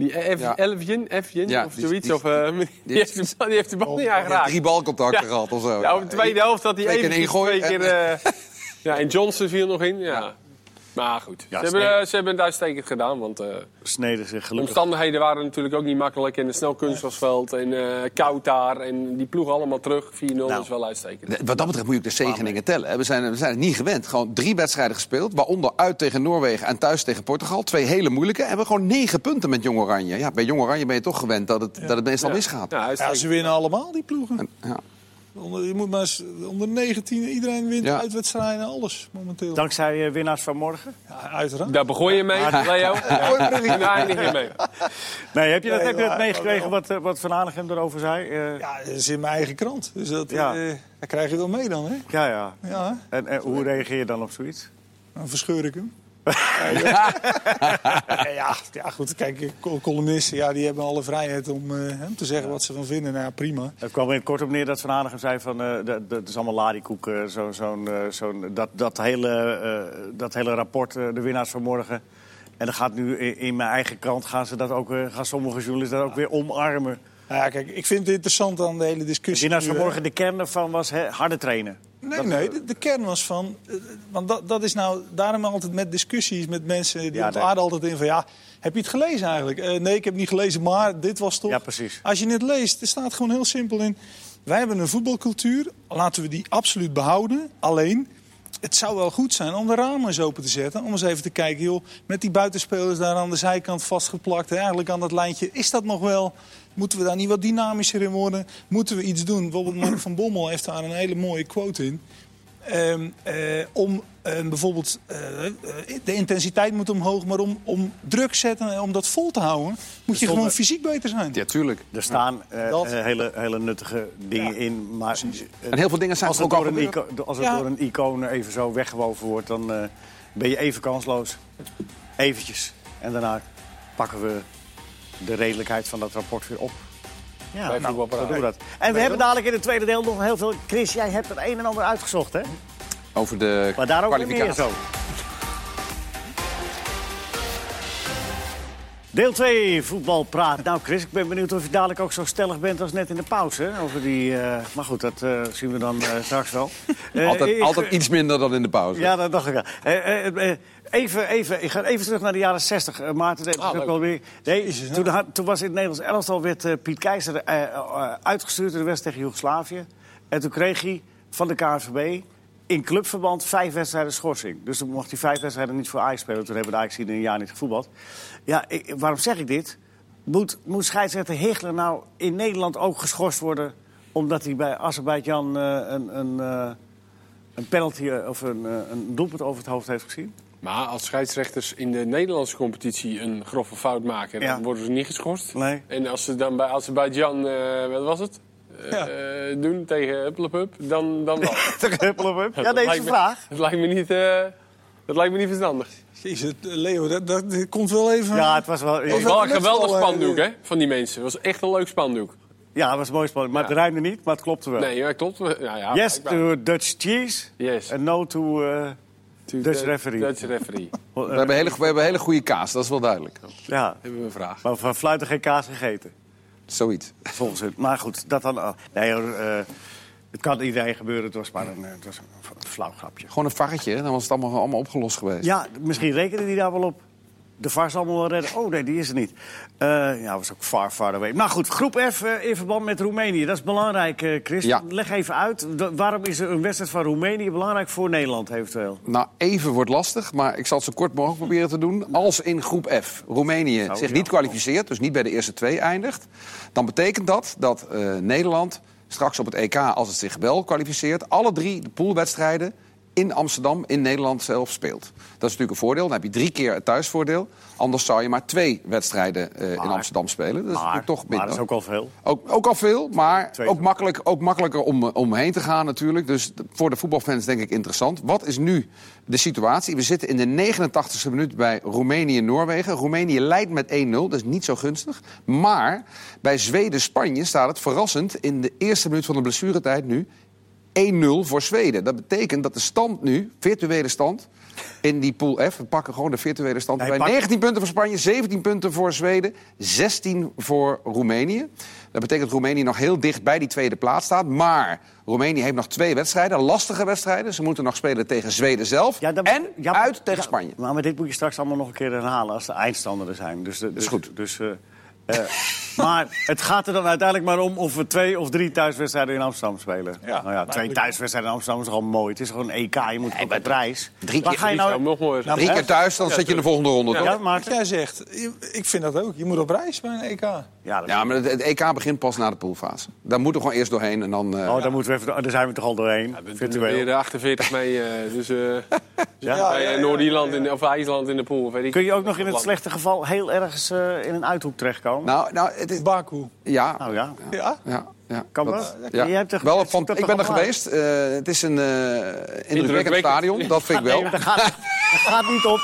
Die F, Ja. Elfjen, Efjen Ja, of die- zoiets. die- of, eh, die, heeft de, bal- die heeft de bal niet aangeraakt. drie balcontacten Ja. gehad of zo. Ja, op de tweede helft had hij even twee keer... eh, ja, en Johnson viel nog in. Ja. Maar goed, Ja, ze, hebben, ze hebben het uitstekend gedaan. Want eh, sneden zich de gelukkig. omstandigheden waren natuurlijk ook niet makkelijk. En een snel kunstgrasveld en eh, koud daar. En die ploeg allemaal terug. 4-0 Nou. is wel uitstekend. Wat dat betreft moet je ook de zegeningen tellen. hè. We zijn, we zijn het niet gewend. Gewoon drie wedstrijden gespeeld. Waaronder uit tegen Noorwegen en thuis tegen Portugal. Twee hele moeilijke. En we hebben gewoon negen punten met Jong Oranje. Ja, bij Jong Oranje ben je toch gewend dat het, dat het meestal misgaat. Ja, Ja, uitstekend. ze winnen allemaal, die ploegen. En, ja. Onder, je moet maar eens, onder 19, iedereen wint Ja. uitwedstrijden, alles momenteel. Dankzij eh, winnaars van morgen. Ja, uiteraard. Daar begon je mee, Leo. Ja. Daar eindig je mee. Nee, heb je dat, Nee, heb je dat meegekregen wat, eh, wat Van Aanegem erover zei? Eh, Ja, dat is in mijn eigen krant. Dus dat, Ja. eh, krijg je wel mee dan, hè? ja, ja. Ja, En, en hoe reageer je dan op zoiets? dan verscheur ik hem. Ja, ja, ja, goed. Kijk, col- columnisten ja, die hebben alle vrijheid om eh, te zeggen wat ze van vinden. Nou, ja, prima. Het kwam in kort op neer dat Van zei van... eh, dat, dat is allemaal ladiekoek, eh, zo, zo'n, zo'n, dat, dat, hele, dat hele rapport, de winnaars van morgen... En dan gaat nu in, in mijn eigen krant gaan, ze dat ook, gaan sommige journalisten dat ook weer omarmen. Nou ja, kijk, ik vind het interessant aan de hele De discussie. winnaars van morgen, de kern ervan was harde trainen. Nee, nee, de, de kern was van. eh, Want dat, dat is nou. Daarom altijd met discussies met mensen. die Ja, ontaarden altijd in van. Ja, heb je het gelezen eigenlijk? Eh, nee, ik heb het niet gelezen, maar dit was toch. Ja, precies. Als je het leest, er staat gewoon heel simpel in. Wij hebben een voetbalcultuur. Laten we die absoluut behouden. Alleen. Het zou wel goed zijn om de ramen eens open te zetten. Om eens even te kijken, joh, met die buitenspelers daar aan de zijkant vastgeplakt. Hè, eigenlijk aan dat lijntje. Is dat nog wel? Moeten we daar niet wat dynamischer in worden? Moeten we iets doen? Bijvoorbeeld Mark van Bommel heeft daar een hele mooie quote in. Ehm, eh, om eh, bijvoorbeeld, eh, de intensiteit moet omhoog, maar om, om druk zetten en om dat vol te houden, moet je stonden- gewoon fysiek beter zijn. ja, tuurlijk. Er staan Dat- hele, hele nuttige dingen in. Maar En heel veel dingen zijn als er ook al door een, gebeurd. ico- als het Ja. door een icoon even zo weggewoven wordt, dan eh, ben je even kansloos. Eventjes. En daarna pakken we de redelijkheid van dat rapport weer op. Ja, nou, zo doen we dat. En we hebben dadelijk in het tweede deel nog heel veel... Chris, jij hebt het een en ander uitgezocht, hè? Over de Maar daar ook weer meer kwalificatie. zo. Deel 2, voetbalpraat. Nou Chris, ik ben benieuwd of je dadelijk ook zo stellig bent als net in de pauze. Over die, eh, maar goed, dat eh, zien we dan eh, straks wel. Altijd, ik- altijd iets minder dan in de pauze. Ja, dat dacht ik al. Eh, even, even, ik ga even terug naar de jaren 60. Eh, Maarten, is Ah, ook leuk. wel weer. Nee, Jezus, toen, had- toen was in het Nederlands elftal werd Piet Keizer eh, eh, uitgestuurd in de wedstrijd tegen Joegoslavië. En toen kreeg hij van de KNVB in clubverband vijf wedstrijden schorsing. Dus toen mocht hij vijf wedstrijden niet voor Ajax spelen. Toen hebben de Ajax in een jaar niet gevoetbald. Ja, ik- waarom zeg ik dit? Moet, moet scheidsrechter Hichler nou in Nederland ook geschorst worden... omdat hij bij Azerbeidzjan eh, een, een, eh, een penalty eh, of een, een doelpunt over het hoofd heeft gezien? Maar als scheidsrechters in de Nederlandse competitie een grove fout maken, Ja. dan worden ze niet geschorst. Nee. En als ze dan bij Azerbeidzjan, wat was het? Ja. doen tegen Hupplepup, dan, dan wel. Tegen Huppelepup? Ja, deze me- vraag. Dat lijkt me niet, dat lijkt me niet verstandig. Jezus, Leo, dat, komt wel even. Ja, het was wel... Het was Even- wel een geweldig wel, eh, spandoek hè, van die mensen. Het was echt een leuk spandoek. Ja, het was mooi spannend. Maar het rijmde niet, maar het klopte wel. Nee, ja, klopt. Ja, ja, yes to Dutch cheese Yes. en no to... eh, To Dutch the- referee. Dutch referee. eh, We hebben, hele, we hebben hele goede kaas, dat is wel duidelijk. ja, Hebben we een vraag. maar van fluiten geen kaas gegeten. Zoiets. Volgens het. Maar goed, dat dan... oh. Nee hoor, eh, het kan iedereen gebeuren. Het was maar een, eh, het was een flauw grapje. Gewoon een varretje, dan was het allemaal, allemaal opgelost geweest. Ja, misschien rekenen die daar wel op. De VAR zal allemaal wel redden. Oh nee, die is er niet. Eh, ja, was ook far, far away. Maar goed, groep F eh, in verband met Roemenië. Dat is belangrijk, Chris. Ja. Leg even uit. Waarom is een wedstrijd van Roemenië belangrijk voor Nederland eventueel? Nou, even wordt lastig, maar ik zal het zo kort mogelijk proberen te doen. Als in groep F Roemenië Zou zich niet kwalificeert, dus niet bij de eerste twee eindigt... dan betekent dat dat Nederland straks op het EK, als het zich wel kwalificeert... alle drie de poolwedstrijden in Amsterdam, in Nederland zelf speelt. Dat is natuurlijk een voordeel. Dan heb je drie keer het thuisvoordeel. Anders zou je maar twee wedstrijden eh, in Amsterdam spelen. Dat is Maar, toch maar dat is ook al veel. Ook, ook al veel, maar Twee ook, makkelijk, ook makkelijker om, eh, om heen te gaan natuurlijk. Dus voor de voetbalfans denk ik interessant. Wat is nu de situatie? We zitten in de 89e minuut bij Roemenië-Noorwegen. Roemenië leidt met 1-0, dat is niet zo gunstig. Maar bij Zweden-Spanje staat het verrassend in de eerste minuut van de blessuretijd nu 1-0 voor Zweden. Dat betekent dat de stand nu, virtuele stand, in die pool F... we pakken gewoon de virtuele stand bij pak- 19 punten voor Spanje, 17 punten voor Zweden, 16 voor Roemenië. Dat betekent dat Roemenië nog heel dicht bij die tweede plaats staat. Maar Roemenië heeft nog twee wedstrijden, lastige wedstrijden. Ze moeten nog spelen tegen Zweden zelf Ja, dat- en ja, uit tegen Spanje. Maar, maar dit moet je straks allemaal nog een keer herhalen als de eindstanden er zijn. Dus, dus, goed. Dus, eh, eh, maar het gaat er dan uiteindelijk maar om of we twee of drie thuiswedstrijden in Amsterdam spelen. Ja, nou ja, twee maar- thuiswedstrijden in Amsterdam is gewoon mooi. Het is gewoon een EK, je moet op de prijs. drie keer- ga je nou... nog mooier. Drie keer thuis, dan zit je in de volgende ronde, toch? Ja, Wat Maarten? jij zegt, je- ik vind dat ook. Je moet op reis bij een EK. Ja, Ja, maar het, het EK begint pas na de poolfase. Daar moeten we gewoon eerst doorheen en dan... eh, Oh, daar, moeten we even, daar zijn we toch al doorheen. Er virtueel. weer de 48 mee. eh, dus eh, Ja? bij Noord-Ierland in- of IJsland in de pool. of Weet ik. Kun je ook nog in het slechte geval heel ergens eh, in een uithoek terechtkomen? Nou, nou het is, Baku. ja, nou ja, Ja? ja, ja. kan Dat- dat? Ja. Jij hebt er- wel, van, ik ben er geweest. Eh, het is een eh indrukwekkend stadion, dat vind ik wel. Nee, dat gaat, dat gaat niet op.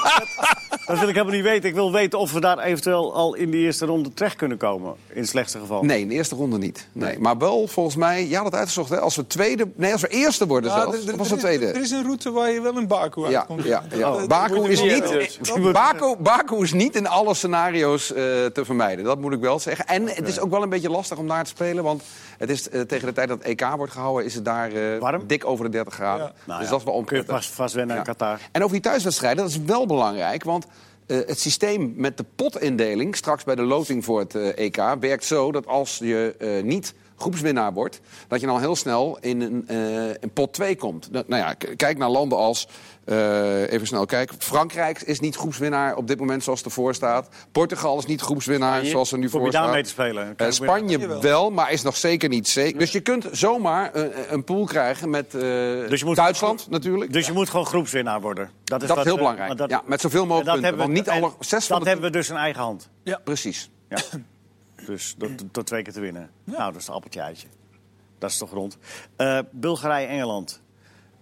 Dat wil ik helemaal niet weten. Ik wil weten of we daar eventueel al in de eerste ronde terecht kunnen komen. In het slechtste geval. Nee, in de eerste ronde niet. Nee. Maar wel, volgens mij, ja, dat uitgezocht. Hè. Als we tweede, nee, als we eerste worden Ja, zelfs. er- er- Of als er we is- tweede. Er is een route waar je wel in Baku uitkomt. ja, ja. Dat Baku, is niet-. Baku, Baku is niet in alle scenario's eh, te vermijden. Dat moet ik wel zeggen. En het is ook wel een beetje lastig om daar te spelen. Want het is, eh, tegen de tijd dat het EK wordt gehouden... is het daar eh, Warm? dik over de 30 graden. Ja. Nou dus ja, dat is wel Kun je onprettig. vast, vast wennen aan Ja. Qatar. En over die thuiswedstrijden, dat is wel belangrijk. Want eh, het systeem met de potindeling, straks bij de loting voor het EK, werkt zo dat als je eh, niet groepswinnaar wordt, dat je dan heel snel in een, eh, in pot 2 komt. Nou, nou ja, kijk naar landen als, eh, even snel kijken, Frankrijk is niet groepswinnaar op dit moment zoals het ervoor staat. Portugal is niet groepswinnaar zoals er nu voor je daar staat. mee te spelen? Eh, Spanje wel, maar is nog zeker niet zeker. Dus je kunt zomaar een pool krijgen met eh, Dus moet- Duitsland natuurlijk. Dus je moet gewoon groepswinnaar worden. Dat is, Dat is heel belangrijk. dat- ja, met zoveel mogelijk punten. Want niet alle zes van Dat de hebben we dus in eigen hand. Precies. Ja. Dus door, door twee keer te winnen. Nou, dat is een appeltje eitje. Dat is toch rond. Eh, Bulgarije-Engeland.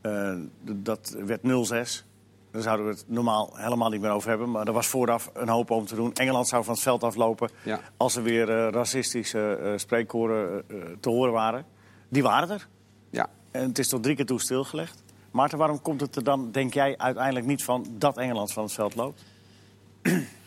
Eh, dat werd 0-6. Daar zouden we het normaal helemaal niet meer over hebben. Maar er was vooraf een hoop om te doen. Engeland zou van het veld aflopen Ja. als er weer eh, racistische eh spreekkoren te horen waren. Die waren er. Ja. En het is tot drie keer toe stilgelegd. Maarten, waarom komt het er dan, denk jij, uiteindelijk niet van dat Engeland van het veld loopt?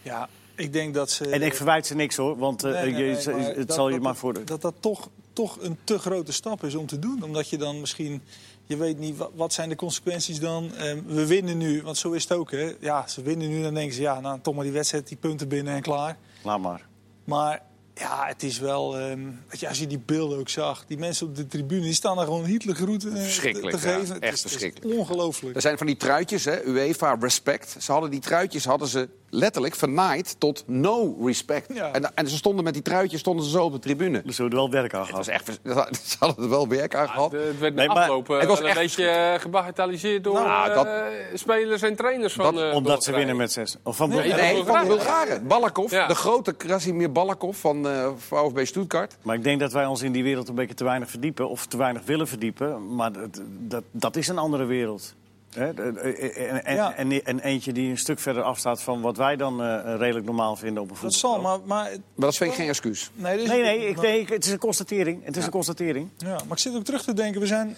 Ja, ik denk dat ze... En ik verwijt ze niks hoor, want eh, Nee, nee, je- nee, het dat- zal je dat- maar voor de... Dat dat toch, toch een te grote stap is om te doen. Omdat je dan misschien... Je weet niet, wat, wat zijn de consequenties dan? Ehm, we winnen nu, want zo is het ook. Hè? Ja, ze winnen nu, dan denken ze... Ja, nou, toch maar die wedstrijd, die punten binnen en klaar. Laat maar. Maar ja, het is wel... ehm, als je die beelden ook zag. Die mensen op de tribune, die staan daar gewoon Hitlergroeten eh, Verschrikkelijk, te, geven. Het Echt is- het is verschrikkelijk. ongelooflijk. Er zijn van die truitjes, hè, UEFA Respect. Ze hadden die truitjes hadden ze letterlijk vernaaid tot no respect. Ja. En, en ze stonden met die truitjes stonden ze zo op de tribune. Dus we hebben er wel werk aan Dat gehad. was echt, ze hadden er wel werk aan gehad. Het, het werd Nee, maar eh, het was wel een echt beetje eh, gebagatelliseerd door Nou, eh, dat- spelers en trainers van Dat- eh, Omdat ze winnen met zes. Of van Nee, dat Nee, van. Bulgaren. Balakov, Ja. de grote Krasimir Balakov van eh VfB Stuttgart. Maar ik denk dat wij ons in die wereld een beetje te weinig verdiepen. Of te weinig willen verdiepen. Maar dat, dat, dat is een andere wereld. Hè? de- eh, En, en, Ja. en, en eentje die een stuk verder afstaat van wat wij dan eh, redelijk normaal vinden op een Dat voetbal. zal, maar... maar Maar dat is vind ik geen excuus. nee, Nee, nee, ik, maar- nee, ik- het is een constatering. Het is een constatering. Ja, maar ik zit ook terug te denken. We zijn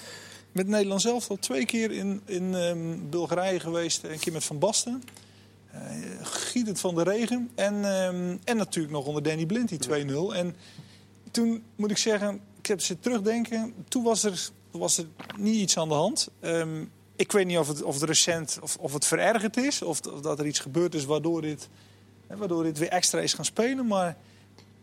met Nederland zelf al twee keer in, in ehm, Bulgarije geweest. Een keer met Van Basten. Eh gietend van de regen. En, ehm, en natuurlijk nog onder Danny Blind, die 2-0. En toen moet ik zeggen, ik heb zitten terugdenken. Toen was er, was er niet iets aan de hand. Ehm, ik weet niet of het, of het recent of, of het verergerd is. Of, of dat er iets gebeurd is waardoor dit, hè, waardoor dit weer extra is gaan spelen. Maar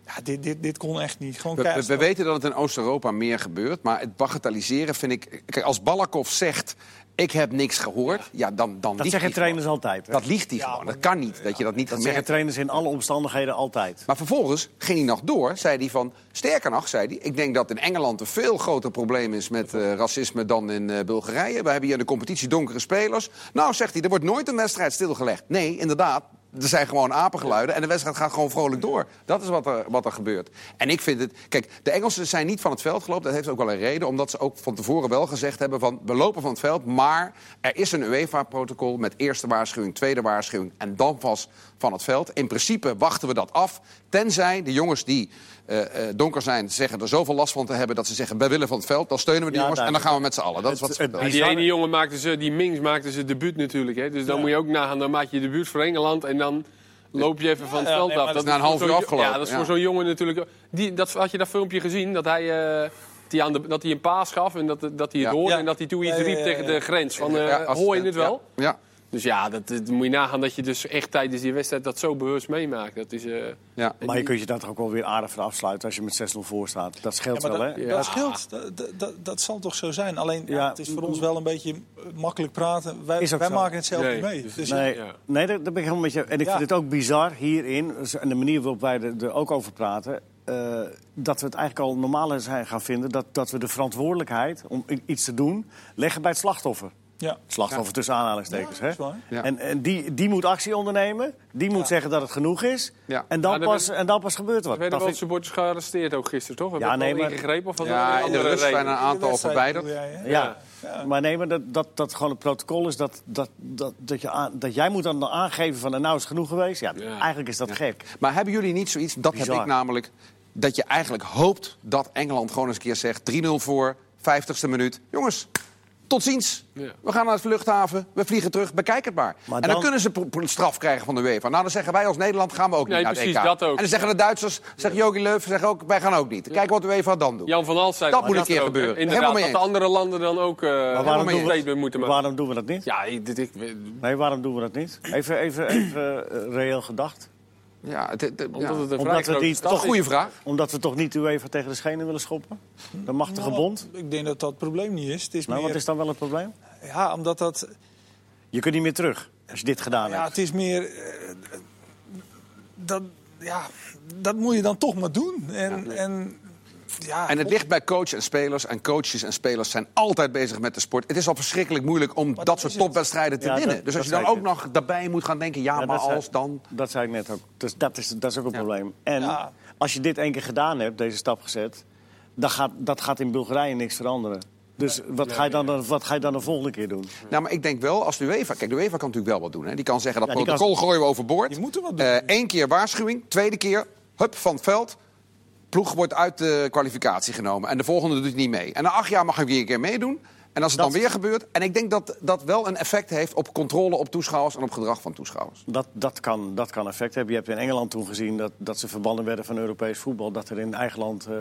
Ja, dit, dit, dit kon echt niet. Gewoon We, we- weten dat het in Oost-Europa meer gebeurt, maar het bagatelliseren vind ik... Kijk, als Balakov zegt, ik heb niks gehoord, ja, dan, dan Dat zeggen trainers gewoon. altijd. hè? Dat liegt hij gewoon. Dat kan niet, dat je dat niet Dat zeggen trainers in alle omstandigheden altijd. Maar vervolgens ging hij nog door, zei hij van... Sterker nog, zei hij, ik denk dat in Engeland een veel groter probleem is met eh, racisme dan in eh, Bulgarije. We hebben hier in de competitie donkere spelers. Nou, zegt hij, er wordt nooit een wedstrijd stilgelegd. Nee, inderdaad, er zijn gewoon apengeluiden en de wedstrijd gaat gewoon vrolijk door. Dat is wat er, wat er gebeurt. En ik vind het... Kijk, de Engelsen zijn niet van het veld gelopen. Dat heeft ook wel een reden, omdat ze ook van tevoren wel gezegd hebben van... we lopen van het veld, maar er is een UEFA-protocol met eerste waarschuwing, tweede waarschuwing... en dan pas van het veld. In principe wachten we dat af, tenzij de jongens die eh, eh, donker zijn... zeggen er zoveel last van te hebben dat ze zeggen... wij willen van het veld, dan steunen we die Ja, jongens en dan gaan we met z'n allen. Dat is wat Het-. Die ene jongen maakte ze, die Mings maakte ze debuut natuurlijk. Hè. Dus dan moet je ook nagaan, dan maak je debuut voor Engeland en dan loop je even van het Ja, veld nee, af. dat is na een half uur afgelopen, Ja, dat is ja. voor zo'n jongen natuurlijk. Die, dat, had je dat filmpje gezien? Dat hij, eh, die aan de, dat hij een paas gaf en dat, dat hij het Ja. hoorde Ja. en dat hij toen iets Ja, ja, riep ja, tegen de grens. Van, eh, als- hoor je het wel? Ja, ja, Dus ja, dat, dat moet je nagaan dat je dus echt tijdens die wedstrijd dat zo bewust meemaakt. Dat is, eh, ja. Maar je kunt je daar toch ook wel weer aardig voor afsluiten als je met 6-0 voor staat. Dat scheelt Ja, wel, dat, hè? Ja. dat scheelt. Dat, dat- dat, dat zal toch zo zijn. Alleen, ja, Ja. het is voor ons wel een beetje makkelijk praten. Wij, Is ook wij zo. maken het zelf Nee. niet mee. Dus- Dus, Nee, Ja. nee daar, daar ben ik helemaal met je. En ik Ja. vind het ook bizar hierin, en de manier waarop wij er, er ook over praten... eh, dat we het eigenlijk al normaal zijn gaan vinden... Dat, dat we de verantwoordelijkheid om iets te doen leggen bij het slachtoffer. Ja. Slachtoffer tussen aanhalingstekens. Ja, hè? Ja. En, en die, die moet actie ondernemen. Die moet Ja. zeggen dat het genoeg is. Ja. En, dan er pas, werd- en dan pas gebeurt er er wat. werden Dat wel vind ik- supporters gearresteerd ook gisteren, toch? Ja, nee, maar- ingegrepen of Ja, in een de rust zijn een aantal verwijderd. Ja. Ja. maar nee, maar dat, dat, dat gewoon het protocol is dat, dat, dat, dat, je aan, dat jij moet dan aangeven van nou is het genoeg geweest. Ja, Ja. eigenlijk is dat gek. Maar hebben jullie niet zoiets, dat heb ik namelijk... dat je eigenlijk hoopt dat Engeland gewoon eens een keer zegt... 3-0 voor, 50ste minuut. Jongens, tot ziens. Ja. We gaan naar de luchthaven, we vliegen terug, bekijk het maar. Maar en dan, dan- kunnen ze straf krijgen van de UEFA. Nou, dan zeggen wij als Nederland gaan we ook Nee, niet naar het precies, EK. dat ook. En dan zeggen de Duitsers, zegt Jogi Löw, zeggen ook, wij gaan ook niet. Kijk wat de UEFA dan doet. Jan van Hals zei Dat moet een keer ook, gebeuren. Inderdaad, dat de andere landen dan ook eh Maar waarom doen, een we, moeten maken. waarom doen we dat niet? Ja, ik, dit, ik, Nee, waarom doen we dat niet? Even, even, even eh, reëel gedacht. Ja, het, het- ja. omdat het een Omdat we die- Toch goede vraag. Omdat we toch niet de UEFA tegen de schenen willen schoppen? De machtige Nou, bond? Ik denk dat dat het probleem niet is. Het is Nou, meer, wat is dan wel het probleem? Ja, omdat dat... Je kunt niet meer terug als je dit gedaan Ja, hebt. het is meer... eh, dat, ja, dat moet je dan toch maar doen. En, en, ja, En het ligt bij coach en spelers. En coaches en spelers zijn altijd bezig met de sport. Het is al verschrikkelijk moeilijk om dat, dat soort topwedstrijden te Ja, winnen. dat- dus als je dan ook nog daarbij moet gaan denken... ja, Ja, maar als dan... Dat zei ik net ook. Dus dat is, dat is ook een Ja. probleem. En Ja. als je dit één keer gedaan hebt, deze stap gezet... dan gaat, dat gaat in Bulgarije niks veranderen. Dus wat, ga je dan, wat ga je dan de volgende keer doen? Nou, maar ik denk wel, als de UEFA... Kijk, de UEFA kan natuurlijk wel wat doen. Hè. Die kan zeggen, dat Ja, protocol gooien we overboord. Die moeten wat doen. Eén keer waarschuwing, tweede keer, hup, van het veld. Ploeg wordt uit de kwalificatie genomen. En de volgende doet niet mee. En na acht jaar mag hij weer een keer meedoen. En als het Dat- dan weer gebeurt... En ik denk dat dat wel een effect heeft op controle op toeschouwers... en op gedrag van toeschouwers. Dat, dat, kan, dat kan effect hebben. Je hebt in Engeland toen gezien dat, dat ze verbannen werden van Europees voetbal. Dat er in eigen land eh,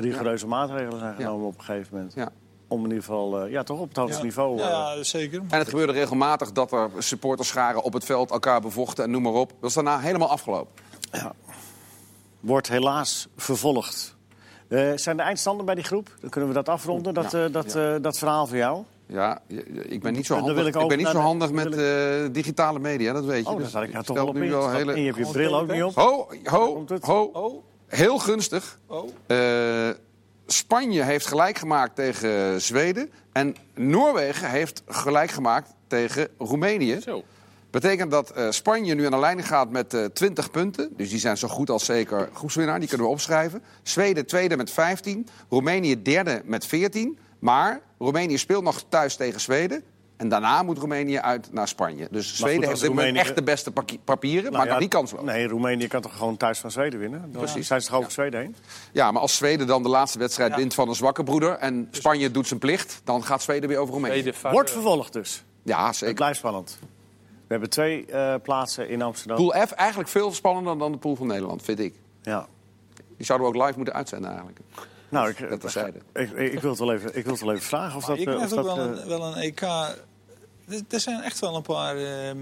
rigoureuze maatregelen zijn genomen op een gegeven moment. Ja. Om in ieder geval, eh, ja, toch op het hoogste ja. niveau. eh, Ja, zeker. En het gebeurde regelmatig dat er supporterscharen op het veld elkaar bevochten en noem maar op. Dat is daarna helemaal afgelopen. Wordt helaas vervolgd. Eh, zijn de eindstanden bij die groep? Dan kunnen we dat afronden, dat, Ja, eh, dat, ja. eh, dat verhaal voor jou. Ja, ik ben niet zo handig, ik ik ook ben niet zo handig met eh, digitale media, dat weet je. Oh, Dus daar zat ik nou het toch wel op nu wel En hele... je hebt je Gewoon bril ook niet op. Ho, ho, ho. Oh, Heel gunstig. oh. Eh, Spanje heeft gelijk gemaakt tegen Zweden. En Noorwegen heeft gelijk gemaakt tegen Roemenië. Zo. Betekent dat eh, Spanje nu aan de leiding gaat met eh 20 punten. Dus die zijn zo goed als zeker groepswinnaar. Die kunnen we opschrijven. Zweden tweede met 15. Roemenië derde met 14. Maar Roemenië speelt nog thuis tegen Zweden. En daarna moet Roemenië uit naar Spanje. Dus Zweden heeft Roemenië- echt de beste papieren. Nou maar ja, nog niet kansloos. Nee, Roemenië kan toch gewoon thuis van Zweden winnen? Precies. Zijn ze toch over Zweden heen? Ja, maar als Zweden dan de laatste wedstrijd Ja. wint van een zwakke broeder... en Spanje doet zijn plicht, dan gaat Zweden weer over Roemenië. Wordt vervolgd dus. Ja, Het zeker. blijft spannend. We hebben twee eh, plaatsen in Amsterdam. Pool F eigenlijk veel spannender dan de pool van Nederland, vind ik. Ja. Die zouden we ook live moeten uitzenden eigenlijk. Nou, ik, Dat terzijde. ik, ik, ik wil het wel even, ik wil het wel even vragen of dat... je eh, krijgt ook dat wel eh, een, wel een EK. Er, zijn echt wel een paar. ehm,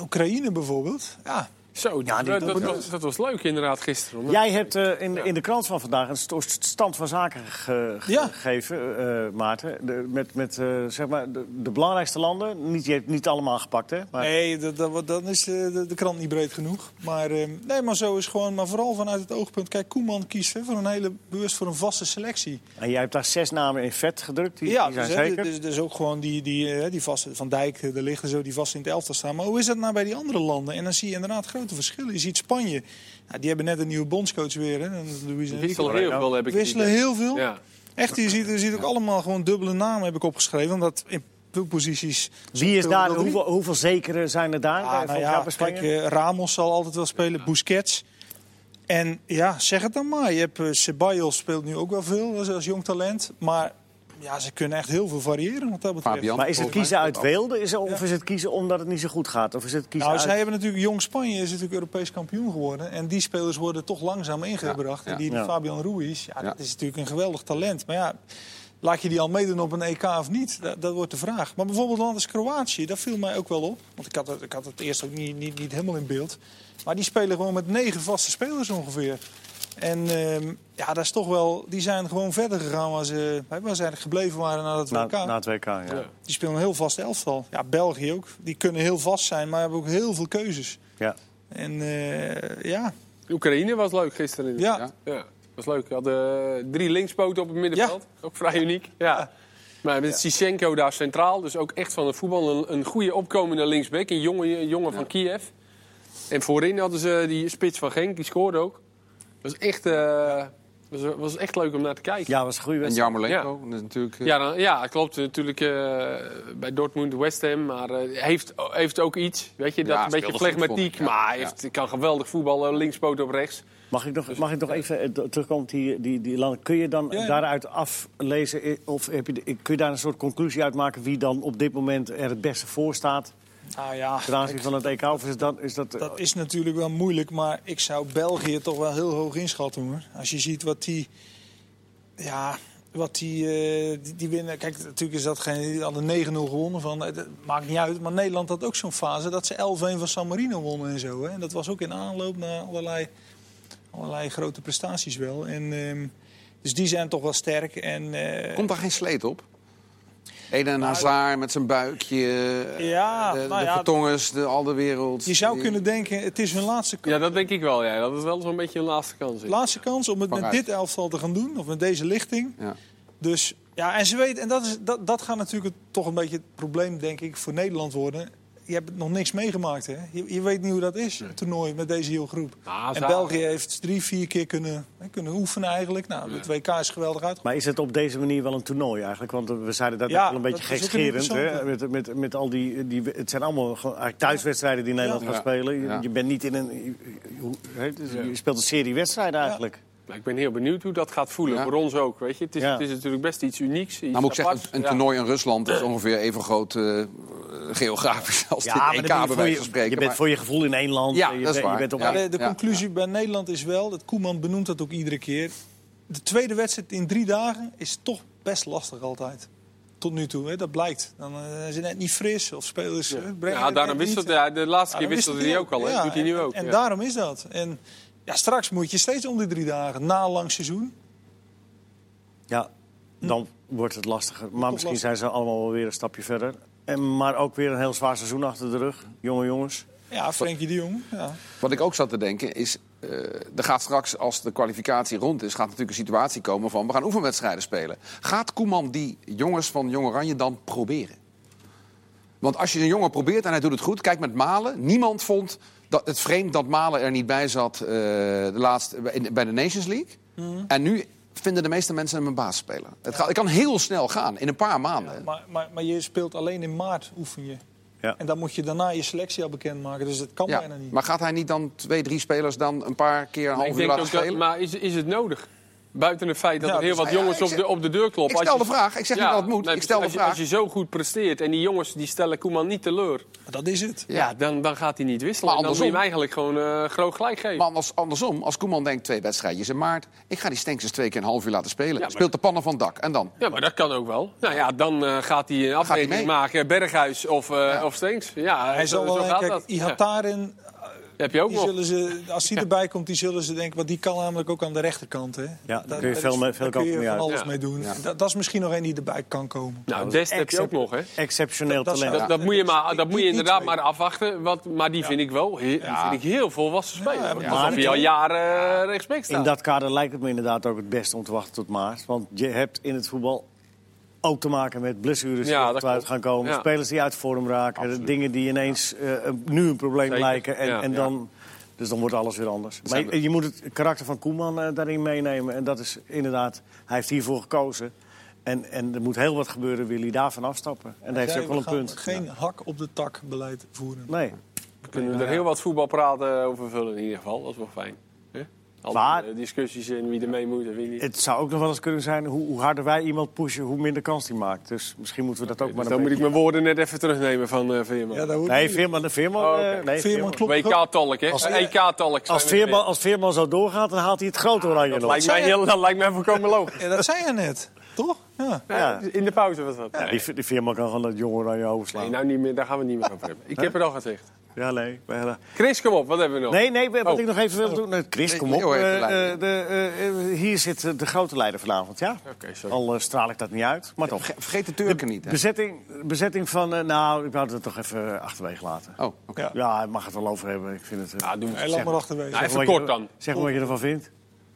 Oekraïne bijvoorbeeld. Ja, Zo, Ja, dat, dat, was, dat was leuk inderdaad gisteren. Omdat- Jij hebt eh, in, in de krant van vandaag een stand van zaken ge- Ja. gegeven, eh, Maarten. De, met met eh, zeg maar de, de belangrijkste landen. Niet, je hebt niet allemaal gepakt, hè? Maar, Nee, dat, dan is de, de krant niet breed genoeg. Maar, nee, maar zo is gewoon, maar vooral vanuit het oogpunt. Kijk, Koeman kiest hè, voor een hele bewust voor een vaste selectie. En jij hebt daar zes namen in vet gedrukt. Die, ja, die zijn dus, zeker. dus, dus ook gewoon die, die, die vaste van Dijk, de lichten zo, die vast in het elftal staan. Maar hoe is dat nou bij die andere landen? En dan zie je inderdaad grote verschillen. Je ziet Spanje, ja, die hebben net een nieuwe bondscoach weer. Hè, wisselen heel veel, heb ik wisselen heel veel. Ja. Echt, je ziet, je ziet ook allemaal gewoon dubbele namen heb ik opgeschreven. Omdat in veel posities... Wie is daar? Hoeveel, hoeveel zekere zijn er daar? Eh, nou ja, kijk, eh, Ramos zal altijd wel spelen, Busquets. En ja, zeg het dan maar. Je hebt eh, Ceballos speelt nu ook wel veel als, als jong talent. Maar ja, ze kunnen echt heel veel variëren wat dat betreft. Fabian. maar is het kiezen uit weelde? Is of is het kiezen omdat het niet zo goed gaat? Of is het kiezen Nou, uit... zij hebben natuurlijk jong Spanje is natuurlijk Europees kampioen geworden. En die spelers worden toch langzaam ingebracht. Ja, ja. Die, die Ja. Fabian Ruiz, ja, Ja. dat is natuurlijk een geweldig talent. Maar ja, laat je die al meedoen op een EK of niet? Dat, dat wordt de vraag. Maar bijvoorbeeld land als Kroatië, dat viel mij ook wel op. Want ik had het, ik had het eerst ook niet, niet, niet helemaal in beeld. Maar die spelen gewoon met negen vaste spelers ongeveer. En ehm, ja, dat is toch wel, die zijn gewoon verder gegaan waar ze, waar ze eigenlijk gebleven waren na het WK. na het WK, ja. Ja. Die spelen een heel vast elftal. Ja, België ook. Die kunnen heel vast zijn, maar hebben ook heel veel keuzes. ja. En eh, ja, Oekraïne was leuk gisteren. ja. Ja. Ja, was leuk. We hadden eh, drie linkspoten op het middenveld. Ook vrij uniek. Ja. Ja. Maar met Sishenko daar centraal. Dus ook echt van het voetbal een, een goede opkomende linksback. Een jongen, een jongen van Kiev. En voorin hadden ze die spits van Genk. Die scoorde ook. Was echt, eh, was, was echt leuk om naar te kijken. ja, was een goede En wedstrijd. Jarmolenko dat is natuurlijk... eh, Ja, dan, ja, klopt. Natuurlijk eh, bij Dortmund, West Ham. Maar heeft, heeft ook iets. Weet je, dat Ja, een beetje flegmatiek. Ja, maar hij ja. heeft, kan geweldig voetballen. Linkspoot op rechts. Mag ik nog, mag ik nog even terugkomen op die, die, die landen? Kun je dan Ja, ja. daaruit aflezen, of heb je, kun je daar een soort conclusie uit maken wie dan op dit moment er het beste voor staat Nou ja, ten aanzien van het EK? Of is dat, is dat, dat is natuurlijk wel moeilijk. Maar ik zou België toch wel heel hoog inschatten hoor. Als je ziet wat die. Ja, wat die, eh, die, die winnen. Kijk, natuurlijk is dat geen. Die hadden 9-0 gewonnen. Van, eh, dat maakt niet uit. Maar Nederland had ook zo'n fase dat ze 11-1 van San Marino wonnen en zo. Hè. En dat was ook in aanloop naar allerlei, allerlei grote prestaties wel. En, ehm, dus die zijn toch wel sterk. En, eh, Komt daar geen sleet op? Eden Hazard met zijn buikje. Ja, de, nou de ja. Vertongens, de al de wereld. je zou Die- kunnen denken, het is hun laatste kans. Ja, dat denk ik wel. Ja. Dat is wel zo'n beetje een laatste kans. is. Laatste kans om het met dit elftal te gaan doen, of met deze lichting. Ja. Dus ja, en ze weten, en dat, is, dat, dat gaat natuurlijk toch een beetje het probleem, denk ik, voor Nederland worden. Je hebt nog niks meegemaakt, hè? Je, je weet niet hoe dat is, een toernooi met deze heel groep. Nou, en België heeft drie, vier keer kunnen, hè, kunnen oefenen eigenlijk. Nou, het WK is geweldig uitgekomen. maar is het op deze manier wel een toernooi eigenlijk? Want we zeiden dat Ja, net wel een beetje gekscherend. Hè? Met, met, met al die, die, het zijn allemaal thuiswedstrijden die Nederland Ja. gaat spelen. Je, Ja. je bent niet in een... Je speelt een serie wedstrijden eigenlijk. Maar ik ben heel benieuwd hoe dat gaat voelen. Ja. Voor ons ook. Weet je? Het, is, Ja. het is natuurlijk best iets unieks. Iets Nou moet ik zeggen, een Ja. toernooi in Rusland is ongeveer even groot eh, geografisch als Ja, dit ben EK je bij je, van spreken. je bent maar- voor je gevoel in één land. Ja, je, dat is bent op Ja. De, de ja, conclusie bij Nederland is wel, dat Koeman benoemt dat ook iedere keer. De tweede wedstrijd in drie dagen is toch best lastig altijd. Tot nu toe, hè, dat blijkt. Dan eh, zijn ze net niet fris of spelers. eh, brengen Ja, het daarom wisselt niet. hij. De laatste Ja, keer wisselde wisselt hij ook al. hè? Ja, doet hij nu en- ook. En ja. daarom is dat. En ja, straks moet je steeds om die drie dagen, na een lang seizoen. Ja, dan wordt het lastiger. Maar misschien lastig. zijn ze allemaal wel weer een stapje verder. En, maar ook weer een heel zwaar seizoen achter de rug. Jonge jongens. Ja, Frenkie de Jong. Ja. Wat ik ook zat te denken is, eh, er gaat straks als de kwalificatie rond is, gaat natuurlijk een situatie komen van we gaan oefenwedstrijden spelen. Gaat Koeman die jongens van Jong Oranje dan proberen? Want als je een jongen probeert en hij doet het goed, kijk met Malen. Niemand vond dat het vreemd dat Malen er niet bij zat eh, de laatste, in- bij de Nations League. En nu vinden de meeste mensen hem een baasspeler. Het, gaat, het kan heel snel gaan, in een paar maanden. Maar, maar, maar je speelt alleen in maart, oefen je. Ja. En dan moet je daarna je selectie al bekendmaken. Dus dat kan Ja, bijna niet. maar gaat hij niet dan twee, drie spelers dan een paar keer een Maar half uur laten dat, spelen? maar is, is het nodig? Buiten het feit dat Ja, er heel dus- wat ja, ja, jongens op zeg- de, op de deur kloppen. Ik stel Als de je- vraag. Ik zeg niet dat het moet. nee, ik stel de als je, vraag. Als je zo goed presteert en die jongens die stellen Koeman niet teleur... Dat is het. Ja, dan, dan gaat hij niet wisselen. Maar En dan moet je hem andersom- eigenlijk gewoon eh, groot gelijk geven. Maar anders, andersom, als Koeman denkt twee wedstrijdjes in maart... ik ga die Stenksens twee keer een half uur laten spelen. maar- Speelt de pannen van het dak. En dan? Ja, maar dat kan ook wel. Nou ja, dan eh, gaat hij een afrekening mee. maken. Berghuis of, eh Ja. of Stenks. Ja, Hij zo, zal wel gaat kijk, dat. Ja. Heb je ook Die nog. zullen ze, als die erbij komt, die zullen ze denken... want die kan namelijk ook aan de rechterkant. Hè? daar kun je veel is- mee- veel kun je van uit. alles Ja. mee doen. Ja. Dat, dat is misschien nog één die erbij kan komen. Nou, Dest heb je ook nog, hè? Exceptioneel talent. Dat, dat moet je, maar, dat moet je inderdaad maar afwachten. Wat, maar die vind ik wel he- die Ja. vind ik heel volwassen spelen. Ja, Alsof hij al jaren uh, rechtsback staat. In dat kader lijkt het me inderdaad ook het beste om te wachten tot maart. Want je hebt in het voetbal ook te maken met blessures die Ja, eruit gaan komen. Ja. Spelers die uit vorm raken. Dingen die ineens eh, nu een probleem Zeker. lijken. En, Ja, en dan, dus dan wordt alles weer anders. Maar je, je moet het karakter van Koeman eh, daarin meenemen. En dat is inderdaad, hij heeft hiervoor gekozen. En, en er moet heel wat gebeuren, wil hij daarvan afstappen. En daar heeft hij ook wel we een gaan punt. geen hak op de tak beleid voeren. Nee. We kunnen er heel wat voetbalpraten over vullen in ieder geval. Dat is wel fijn. Maar- eh, discussies en wie er mee moet en wie niet. Het zou ook nog wel eens kunnen zijn, hoe, hoe harder wij iemand pushen, hoe minder kans die maakt. Dus misschien moeten we dat ook Dus maar dan een moet ik mijn woorden net even terugnemen van eh Veerman. Ja, Nee. Veerman, de Veerman, Oh, eh, nee, Veerman klopt? WK-talk, hè? Als- EK-talk. Als Veerman, als Veerman zo doorgaat, dan haalt hij het grote oranje dat nog. lijkt, mij heel, dat lijkt mij volkomen logisch. Ja, dat zei je net, toch? Ja. Ja. In de pauze was dat. Ja, die, die Veerman kan gewoon dat jonge oranje overslaan. Nee, nou niet meer, daar gaan we niet meer over hebben. Ik heb het al gezegd. Ja, nee. Chris, kom op, wat hebben we nog? Nee, nee, wat Oh. ik nog even wil doen. Nee, Chris, kom op. De Eh, eh, de, eh, eh, hier zit de grote leider vanavond, ja? Oké, sorry. Al straal ik dat niet uit, maar toch. Verge- Vergeet de Turken niet, hè? Bezetting, bezetting van... eh, nou, ik wou het toch even achterwege laten. Oh, oké. Ja. Ja, ik mag het wel over hebben. Ik vind het... Ja, doen we Hij laat maar achterwege. Nou, even kort dan. Zeg maar wat je ervan vindt.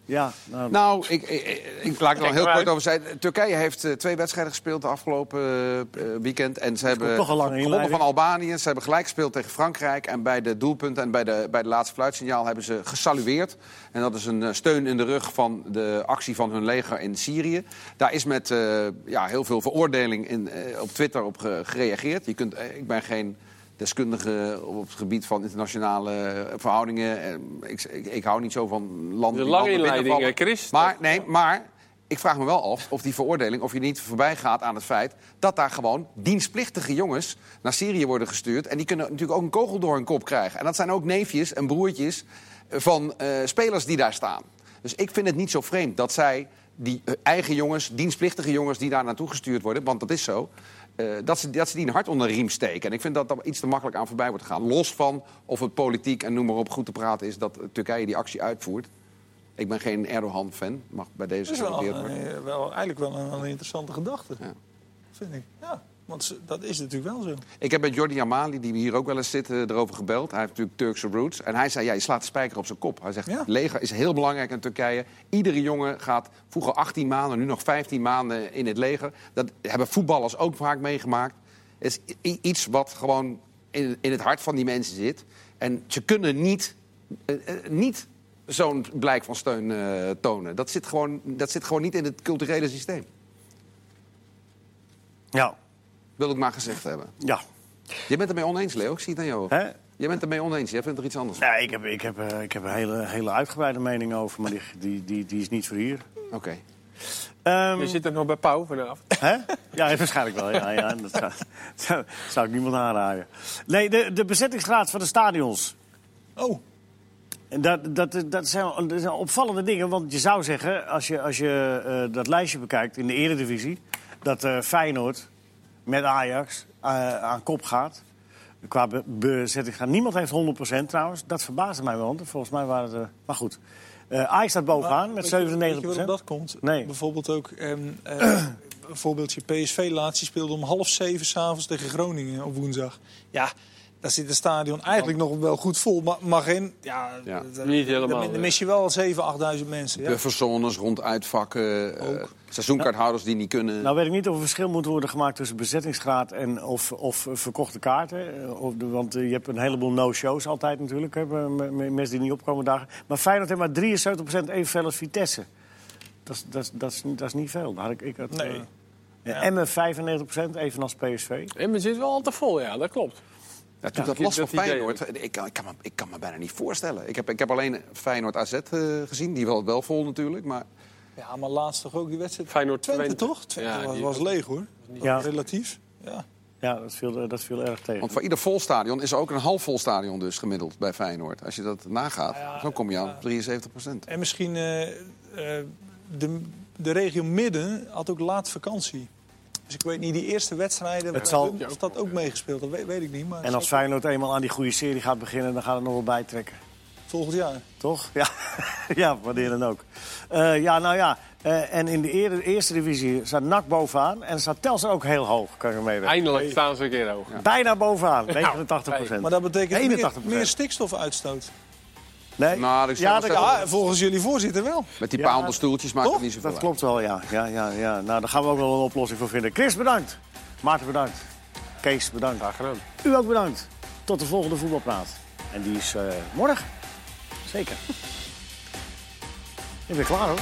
Ja, nou, Nou, ik, ik, ik, ik laat er al heel kort uit. over zeggen. Turkije heeft eh, twee wedstrijden gespeeld de afgelopen eh, weekend. En ze hebben gewonnen van Albanië. Ze hebben gelijk gespeeld tegen Frankrijk. En bij de doelpunten en bij de, bij de laatste fluitsignaal hebben ze gesalueerd. En dat is een eh, steun in de rug van de actie van hun leger in Syrië. Daar is met eh, ja, heel veel veroordeling in, eh, op Twitter op ge- gereageerd. Je kunt, ik ben geen deskundige op het gebied van internationale eh, verhoudingen. Ik, ik, ik hou niet zo van landen De lange inleiding, eh, Chris. Maar, nee, maar ik vraag me wel af of die veroordeling... of je niet voorbij gaat aan het feit... dat daar gewoon dienstplichtige jongens naar Syrië worden gestuurd. En die kunnen natuurlijk ook een kogel door hun kop krijgen. En dat zijn ook neefjes en broertjes van eh, spelers die daar staan. Dus ik vind het niet zo vreemd dat zij die eigen jongens... dienstplichtige jongens die daar naartoe gestuurd worden... want dat is zo... eh, dat, ze, dat ze die een hart onder de riem steken. En ik vind dat dat iets te makkelijk aan voorbij wordt gegaan. Los van of het politiek en noem maar op goed te praten is... dat Turkije die actie uitvoert. Ik ben geen Erdogan-fan, mag bij deze Dat is wel, genoteerd worden. eh, wel, eigenlijk wel een, een interessante gedachte. Ja. Vind ik. Ja, want dat is natuurlijk wel zo. Ik heb met Jordi Amali, die we hier ook wel eens zitten, erover gebeld. Hij heeft natuurlijk Turkse roots. En hij zei, ja, je slaat de spijker op zijn kop. Hij zegt, Ja. het leger is heel belangrijk in Turkije. Iedere jongen gaat vroeger 18 maanden, nu nog 15 maanden in het leger. Dat hebben voetballers ook vaak meegemaakt. Het is iets wat gewoon in, in het hart van die mensen zit. En ze kunnen niet, eh, eh, niet zo'n blijk van steun eh, tonen. Dat zit, gewoon, dat zit gewoon niet in het culturele systeem. ja, Wil ik maar gezegd hebben. ja. Je bent het ermee oneens, Leo. Ik zie het aan jou. Hè? Je bent het ermee oneens. Jij vindt er iets anders. Ja, ik heb, ik heb, eh, ik heb een hele, hele uitgebreide mening over, maar die, die, die, die is niet voor hier. Oké. Ehm, Je zit er nog bij Pauw vanavond. Hè? Ja, waarschijnlijk wel. Ja, ja, dat zou, zou, zou ik niemand aanraaien. Nee, de, de bezettingsgraad van de stadions. Oh, En Dat, dat, dat, zijn, dat zijn opvallende dingen. Want je zou zeggen, als je, als je eh, dat lijstje bekijkt in de eredivisie... dat eh, Feyenoord met Ajax eh, aan kop gaat. Qua be bezettingsgraad. Niemand heeft 100% trouwens. Dat verbaasde mij wel. want Volgens mij waren het... maar goed. Eh Ajax staat bovenaan met weet je- 97%. Weet je dat komt? Nee. Bijvoorbeeld ook, ehm, eh, een voorbeeldje PSV laatst. Die speelde om half zeven s'avonds tegen Groningen op woensdag. Ja, daar zit het stadion eigenlijk nog wel goed vol. Maar, maar geen, ja, Niet helemaal, Dan, mis je wel 7.000, 8.000 mensen. Ja. Bufferzones rond uitvakken. eh, seizoenkaarthouders die niet kunnen. Nou weet ik niet of er verschil moet worden gemaakt tussen bezettingsgraad en of, of verkochte kaarten. Eh, Of de, want eh, je hebt een heleboel no-shows altijd natuurlijk. Hè, mensen die niet opkomen dagen. Maar Feyenoord heeft maar 73% evenveel als Vitesse. Dat is, dat, is, dat, is, dat is niet veel. Daar had ik, ik had, Nee. eh, ja. Emmen 95%, evenals PSV. En men zit wel al te vol, ja, dat klopt. ja, toen Ja, dat last van Feyenoord. Ik kan, ik, kan me, ik kan me bijna niet voorstellen. Ik heb, ik heb alleen Feyenoord AZ eh, gezien. Die wel, wel vol natuurlijk. Maar Ja, maar laatst toch ook die wedstrijd. Feyenoord Twente, Twente. toch? Twente Ja, was, was leeg hoor. Ja. Relatief. Ja. Ja, dat viel, eh, dat viel erg tegen. want voor ieder vol stadion is er ook een half vol stadion dus gemiddeld bij Feyenoord. Als je dat nagaat, ja, dan kom je aan ja. 73 procent. En misschien eh, eh, de, de regio midden had ook laat vakantie. Dus ik weet niet, die eerste wedstrijden, Het zal- of dat ook meegespeeld, dat weet, weet ik niet. Maar En als Feyenoord eenmaal aan die goede serie gaat beginnen, dan gaat het nog wel bijtrekken. Volgend jaar. Toch? Ja, ja wanneer dan ook. Eh, ja, nou ja. eh, en in de eer- eerste divisie staat NAC bovenaan. En staat Telstar ook heel hoog, kan je meewerken. Eindelijk staan ze een keer hoog. Bijna bovenaan, 89 procent. Maar dat betekent 81 meer, meer stikstofuitstoot. Nee, Nou, ja, dat, volgens jullie voorzitter wel. Met die Ja, paar honderd stoeltjes maakt het niet zoveel dat uit. klopt wel, ja. ja, ja, ja. Nou, daar gaan we ook wel een oplossing voor vinden. Chris, bedankt. Maarten, bedankt. Kees, bedankt. Graag gedaan. U ook bedankt. Tot de volgende voetbalpraat. En die is eh, morgen. Zeker. Ik ben klaar hoor.